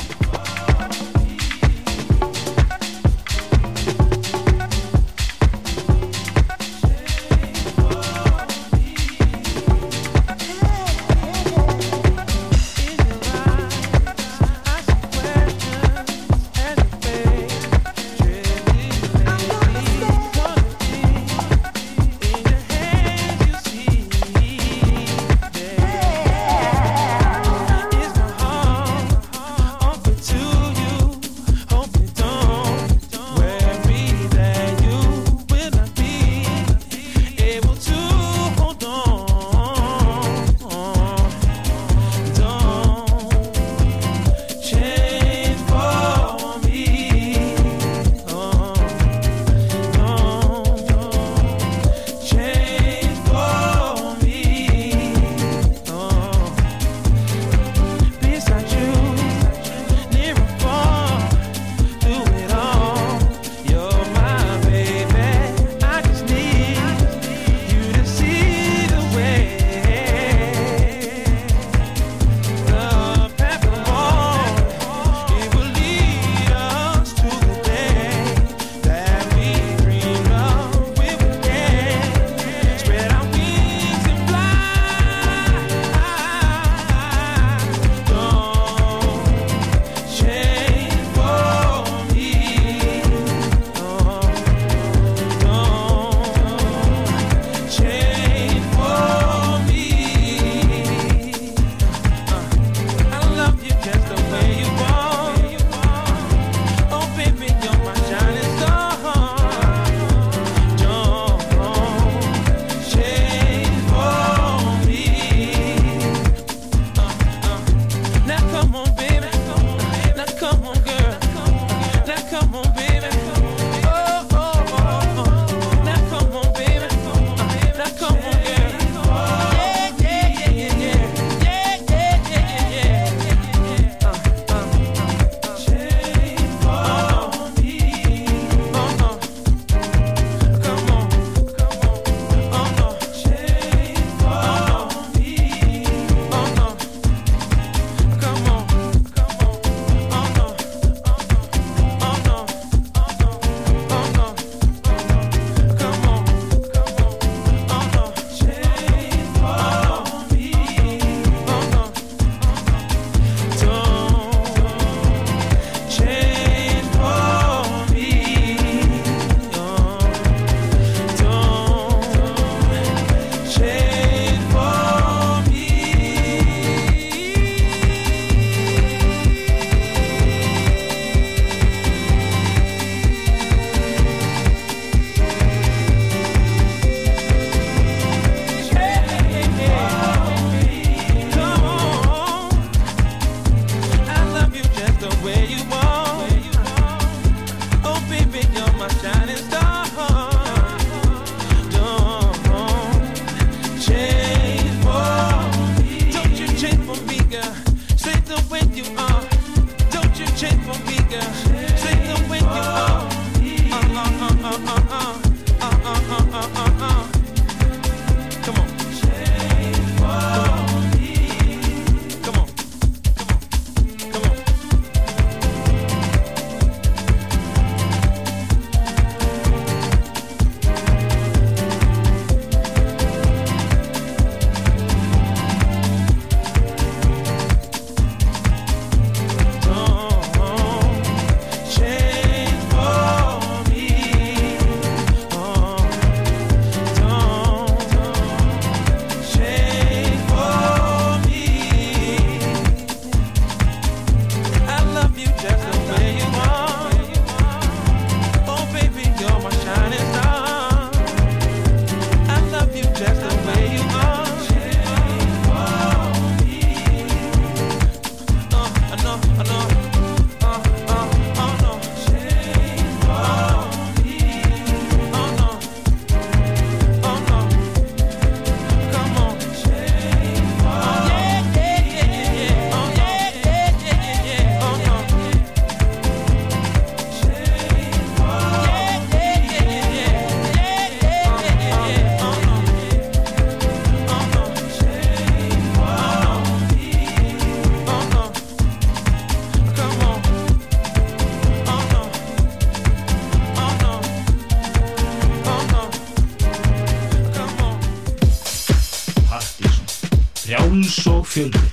You.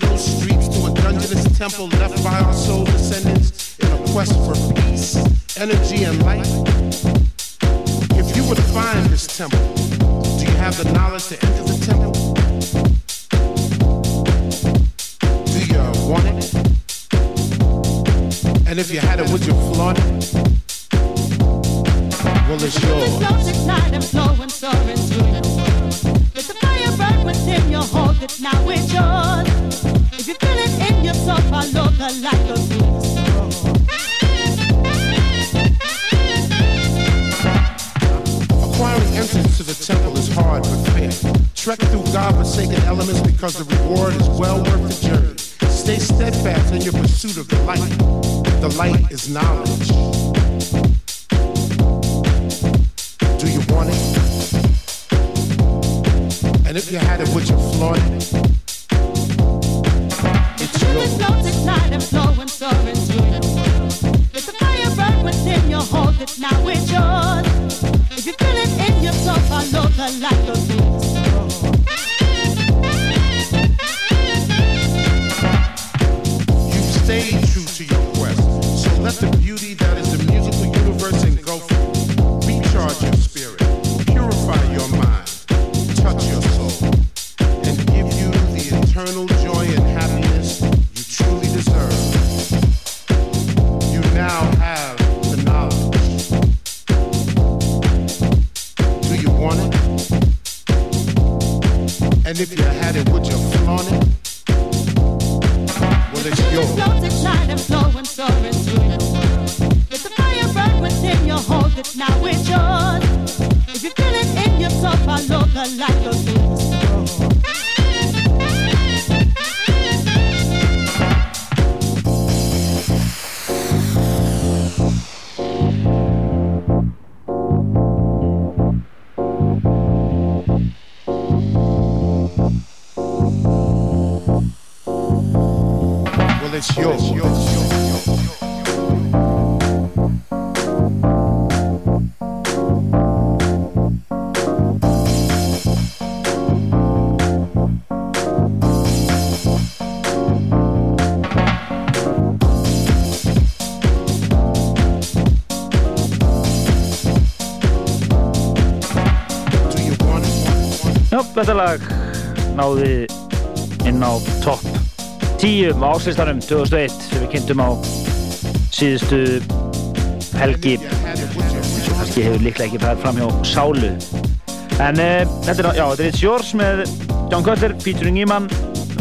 Ghetto streets to a dungeonous temple left by þetta lag náði inn á topp 10 á áslistanum 2001 sem við kynntum á síðustu helgi. Sem kannski hefur líklega ekki fæðið fram hjá Sálu. En uh, þetta er, er It's Yours með John Cutler, featuring Iman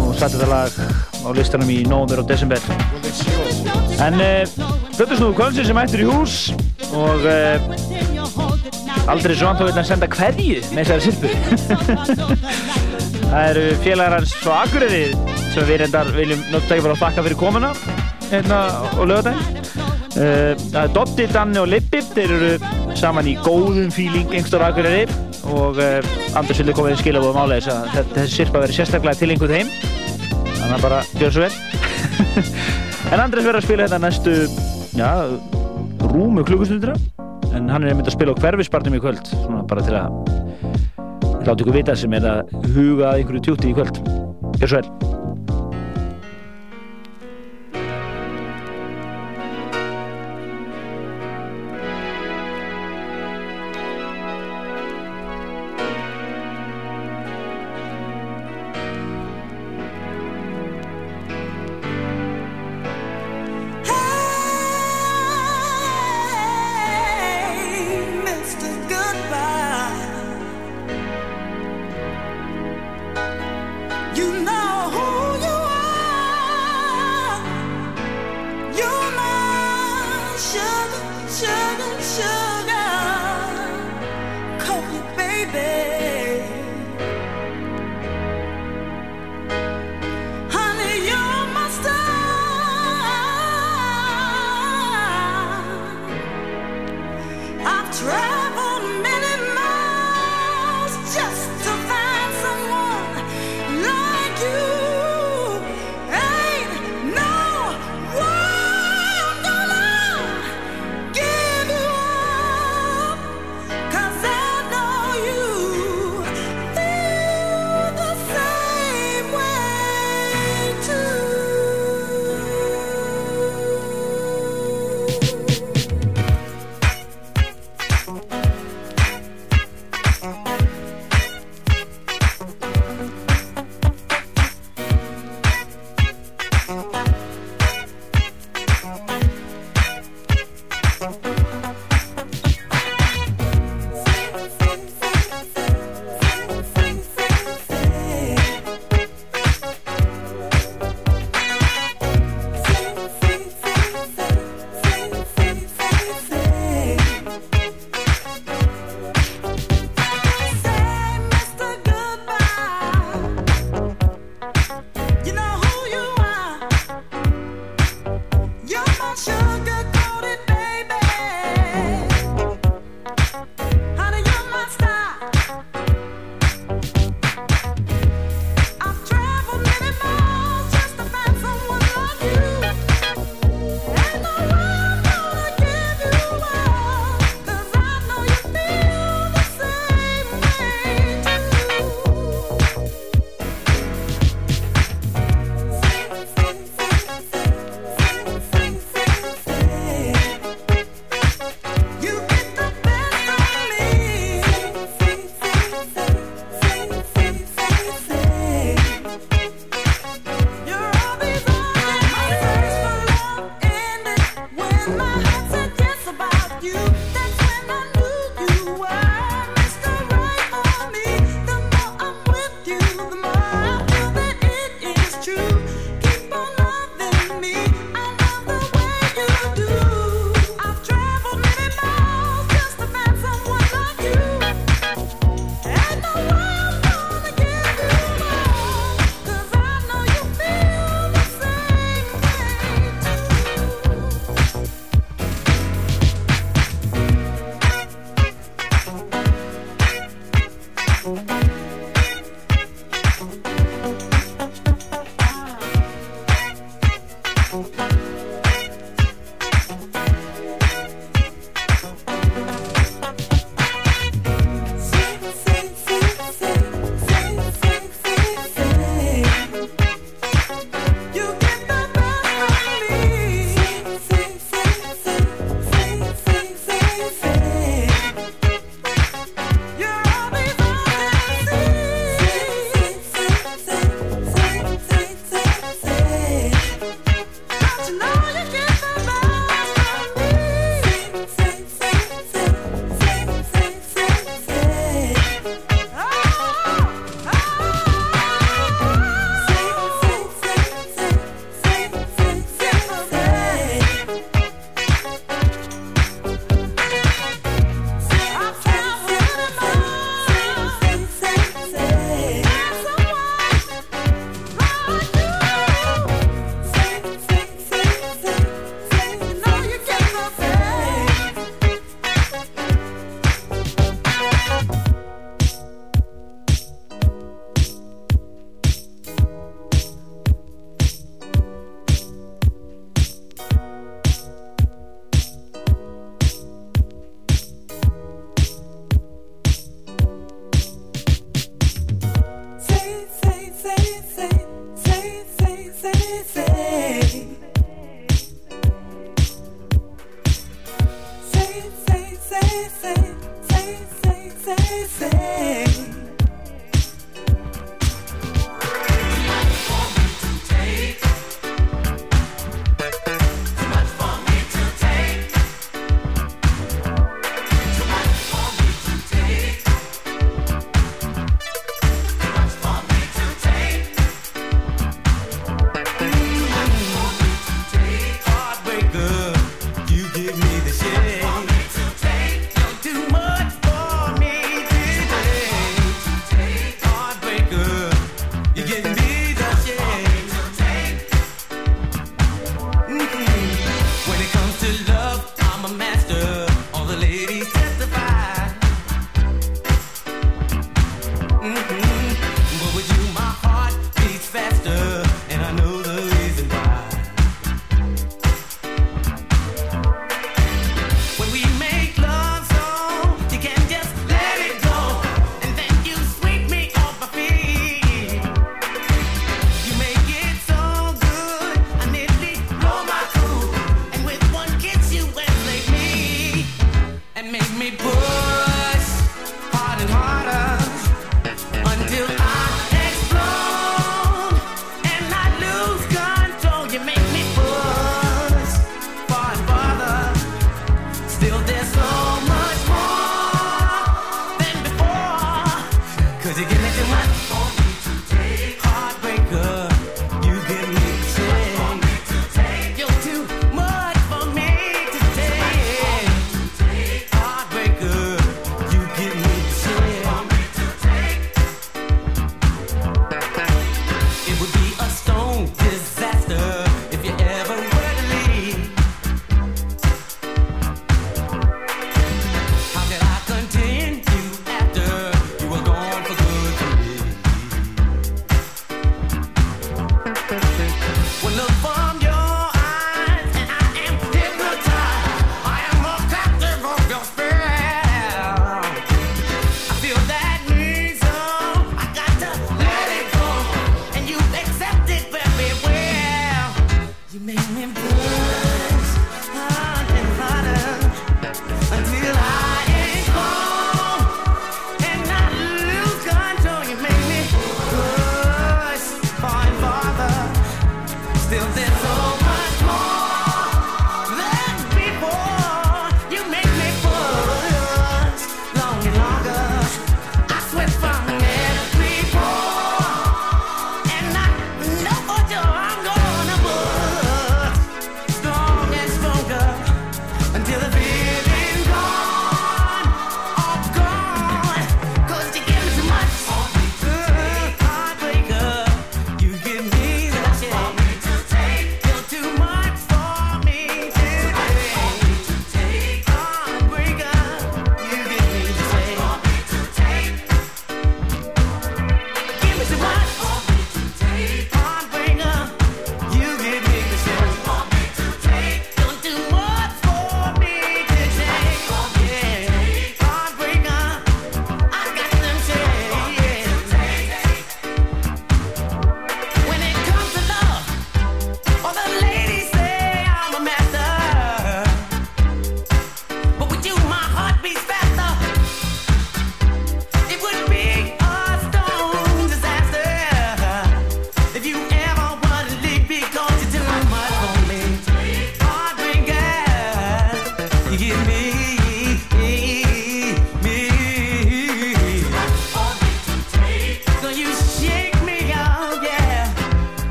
og satt þetta lag á listanum í nóvember og desember. En uh, Böttursnúðu Kvöldsins sem ættir í hús og uh, aldrei svo vantáð að senda hverju með þessari silpu Það eru félagar hans frá Akureyri sem við reyndar viljum ekki bara þakka fyrir komuna hérna á lögadaginn. Uh, það er Dotti, Danni og Lippi, þeir eru saman í góðum fíling engstur á Akureyri og uh, Anders vildi koma í skilabóðum álega þess að þessi sirpa verið sérstaklega tilenguð heim. Þannig að bara gjör svo vel. en Andres verður að spila þetta næstu, já, rúmu klukkustundina en hann er einmitt að spila á hverfisbarnum í kvöld svona bara til að láta ykkur vita sem er að huga einhverju tjúti í kvöld. Gjör svo vel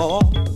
fall.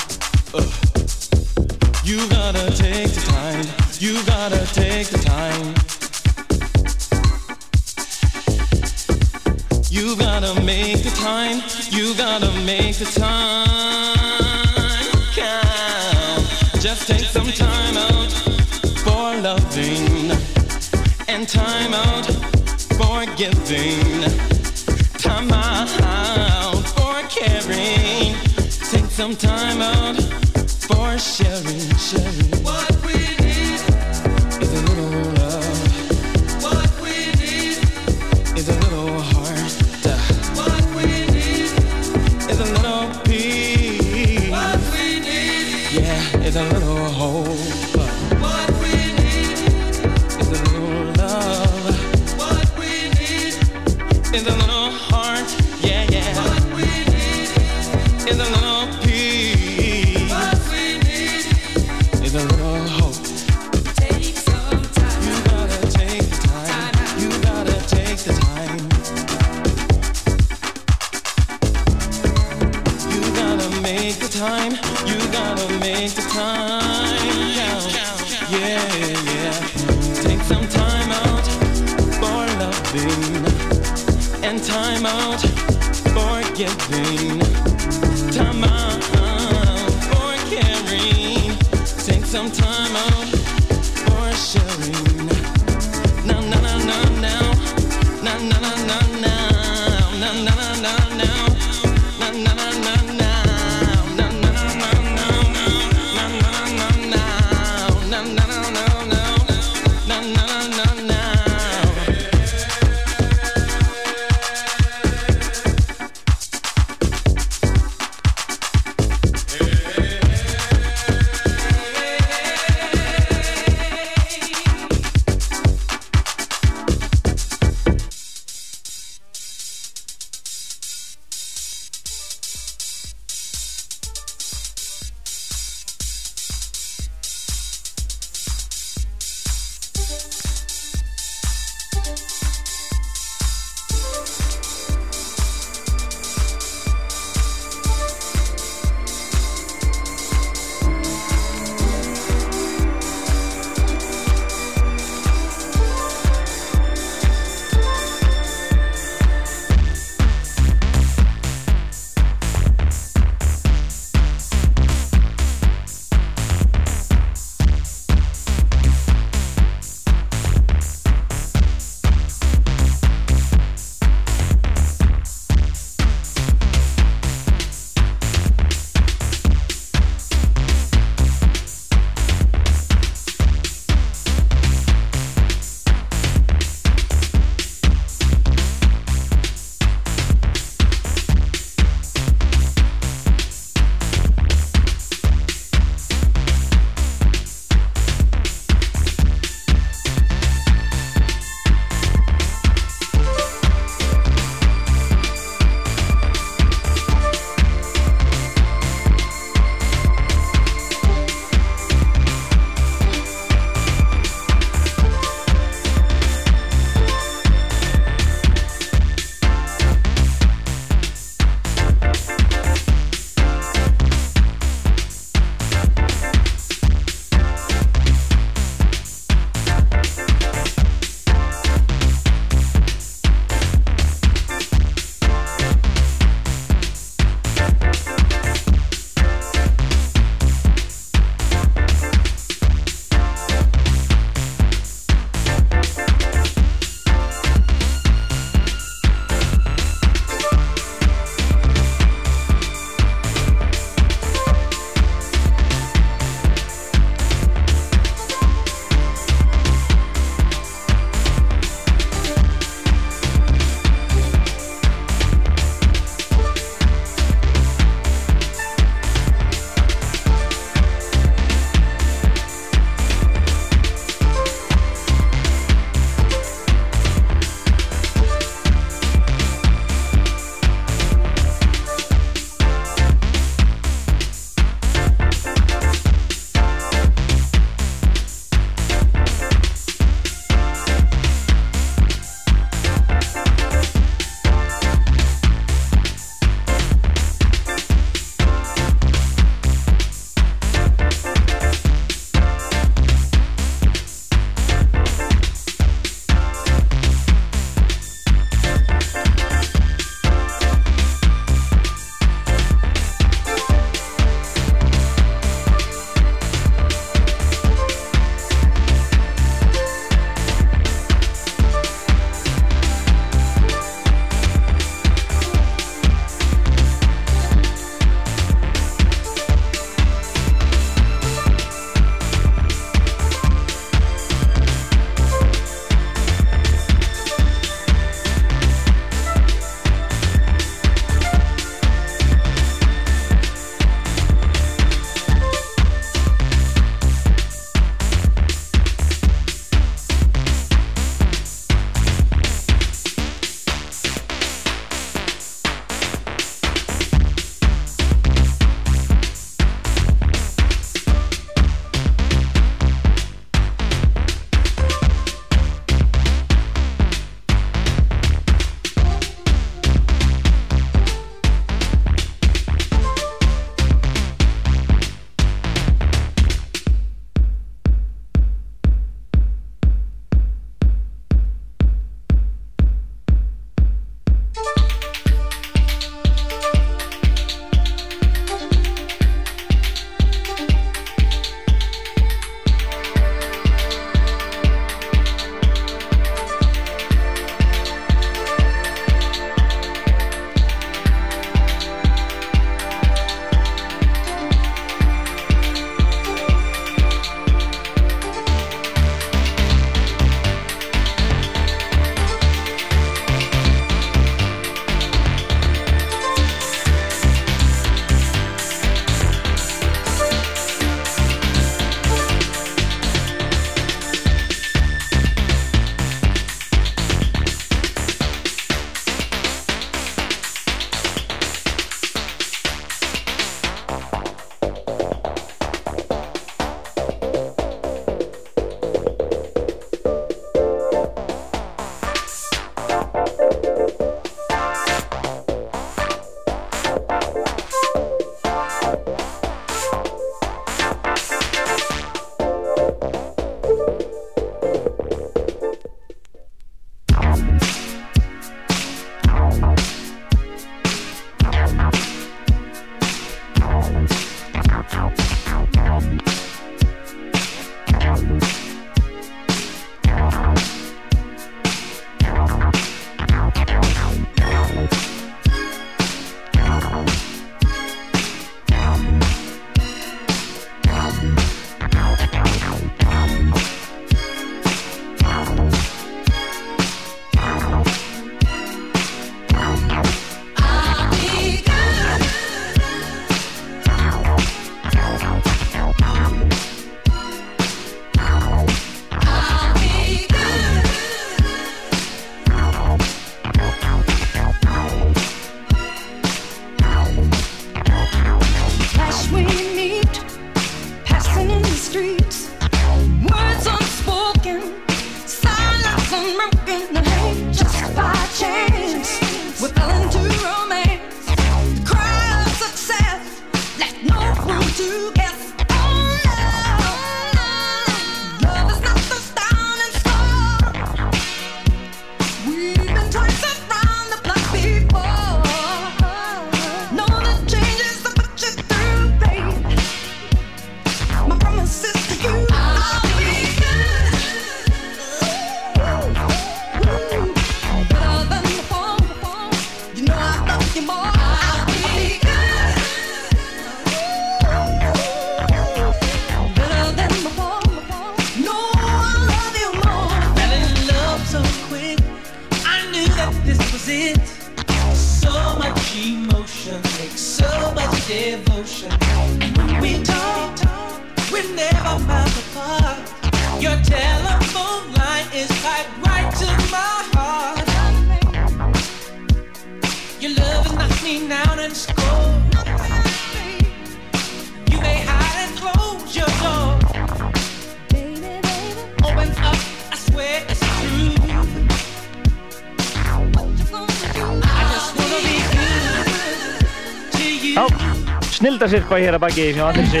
Snildasirkva hér að baki hjá Andrisi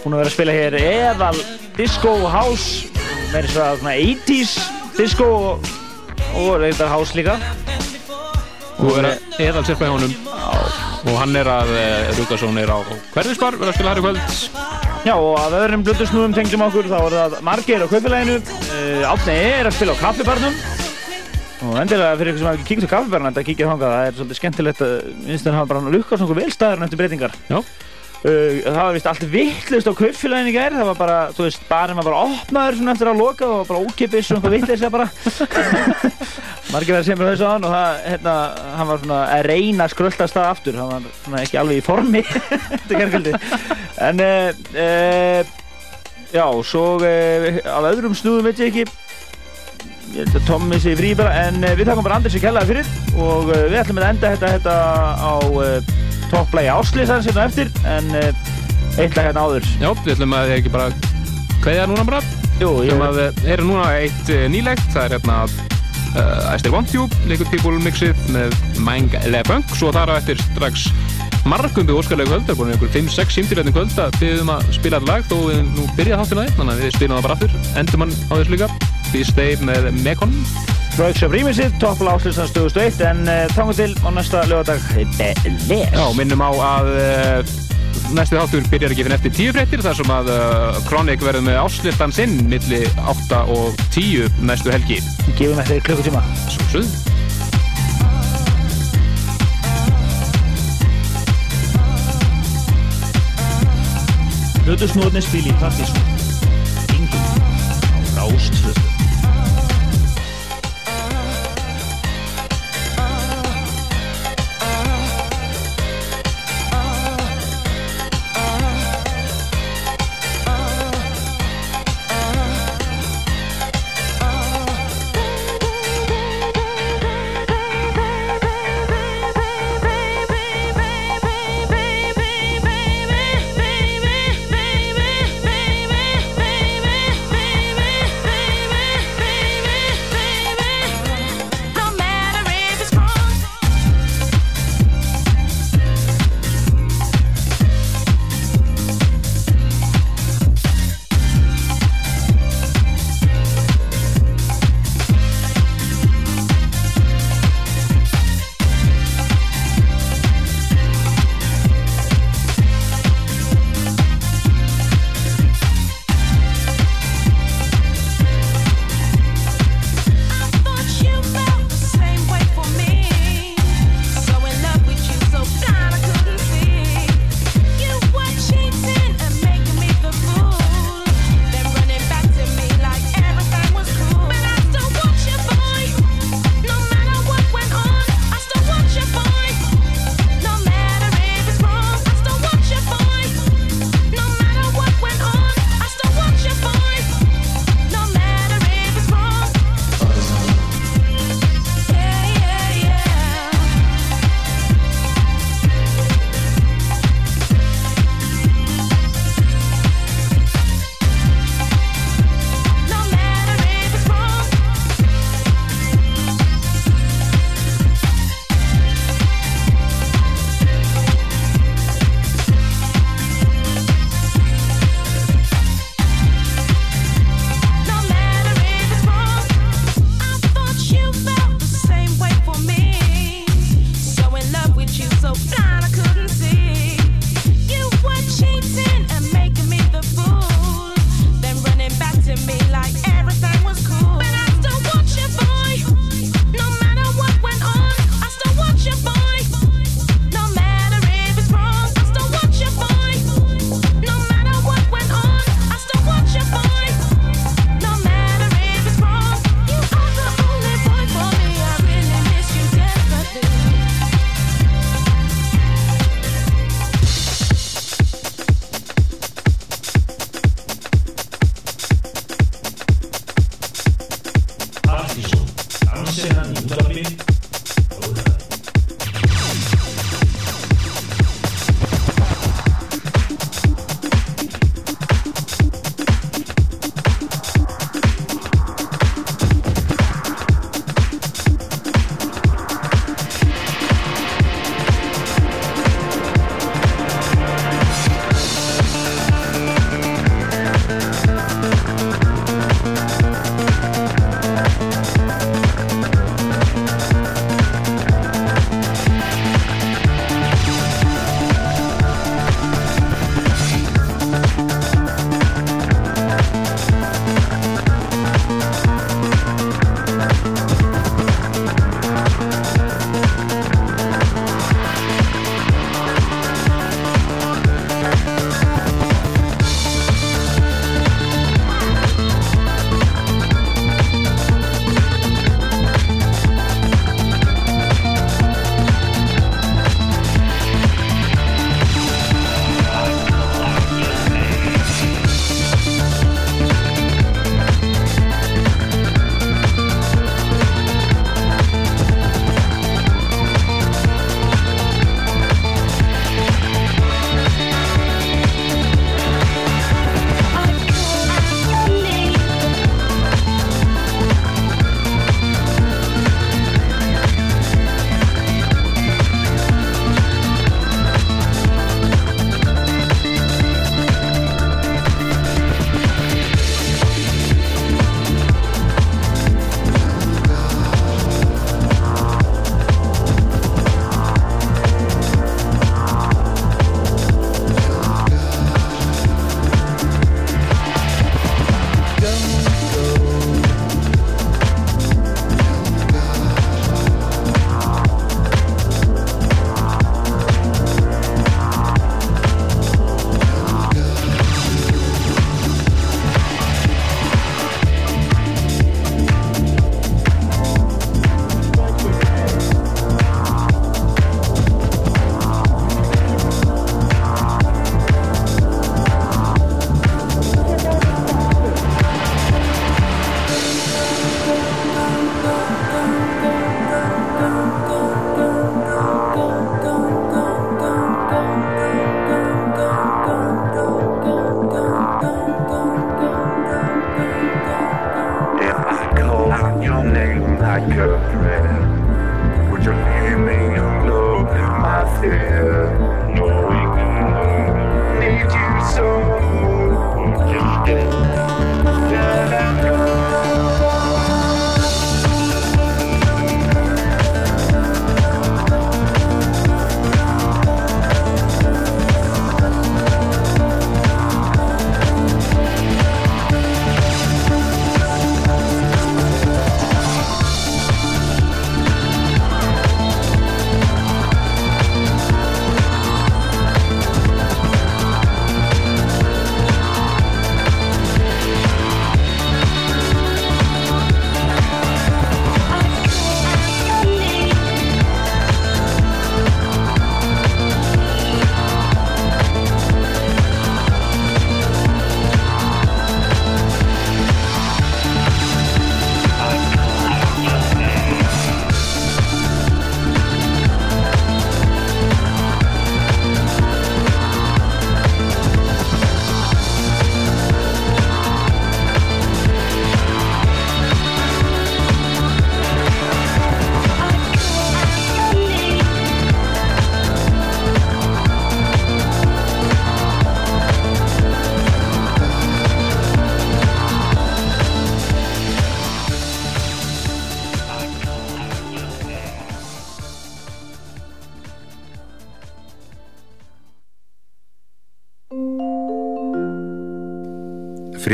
Hún er verið að spila hér eðal disco house meira svo að svona 80s disco og, og reyndar house líka. Þú er að eðal sérpa hjá honum. Og hann er að uh, Rúkarsson er á hverfisbar, verður að spila þær í kvöld. Já, og að öðrum blöndusnúðum tengdum okkur þá er það margir á kaupileginu uh, Átni er að spila á kaffibarnum og endilega fyrir ykkur sem hafa kíkt á kaffibarna þetta kíkja þangað, það er svolítið skemmtilegt að þeir hafa bara lukkast nokkuð vel staðurinn eftir breytingar. Uh, það var vist allt vittlust á kaupfélaginu í gær það var bara, þú veist, barinn var bara opnaður svona eftir að loka og bara ókipis og eitthvað vittlust bara. Margir verið sem er þessu á hann og það, hérna, hann var svona að reyna að skröldast það aftur hann var svona ekki alveg í formi en uh, uh, já, svo uh, af öðrum snúðum veit ég ekki Tommi sé frí bara en við takum bara Anders í kellaði fyrir og uh, við ætlum að enda þetta, þetta á uh, topplægi áslýsar sem það eftir en eitt lag hérna áður. Já, við ætlum að ekki bara kveðja núna bara. Jú, Við ég ætlum að heyra núna eitt nýlegt. Það er hérna uh, I Still Want You Liquid People mixið með Mang Le Punk svo þar á eftir strax margundu óskarlegu kvöld það er búin einhver 5-6 símtilegni kvöld að við um að spila lag þó við nú byrjað þáttina þið þannig að við spilum það bara aftur. Endur mann á þessu líka Því Stay með Mekon. Workshop Remixið, topplægi áslýsar 2001 en uh, tangum til á næsta lögadag Les Já, minnum á að uh, næstu þáttur byrjar ekki fyrir eftir tíu fréttir þar sem að uh, Kronik verður með áslistan sinn milli 8 og 10 næstu helgi. Gefum eftir klukkutíma. Svo suð Hlutusnúðnir spil í partísum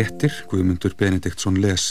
Fréttir Guðmundur Benediktsson les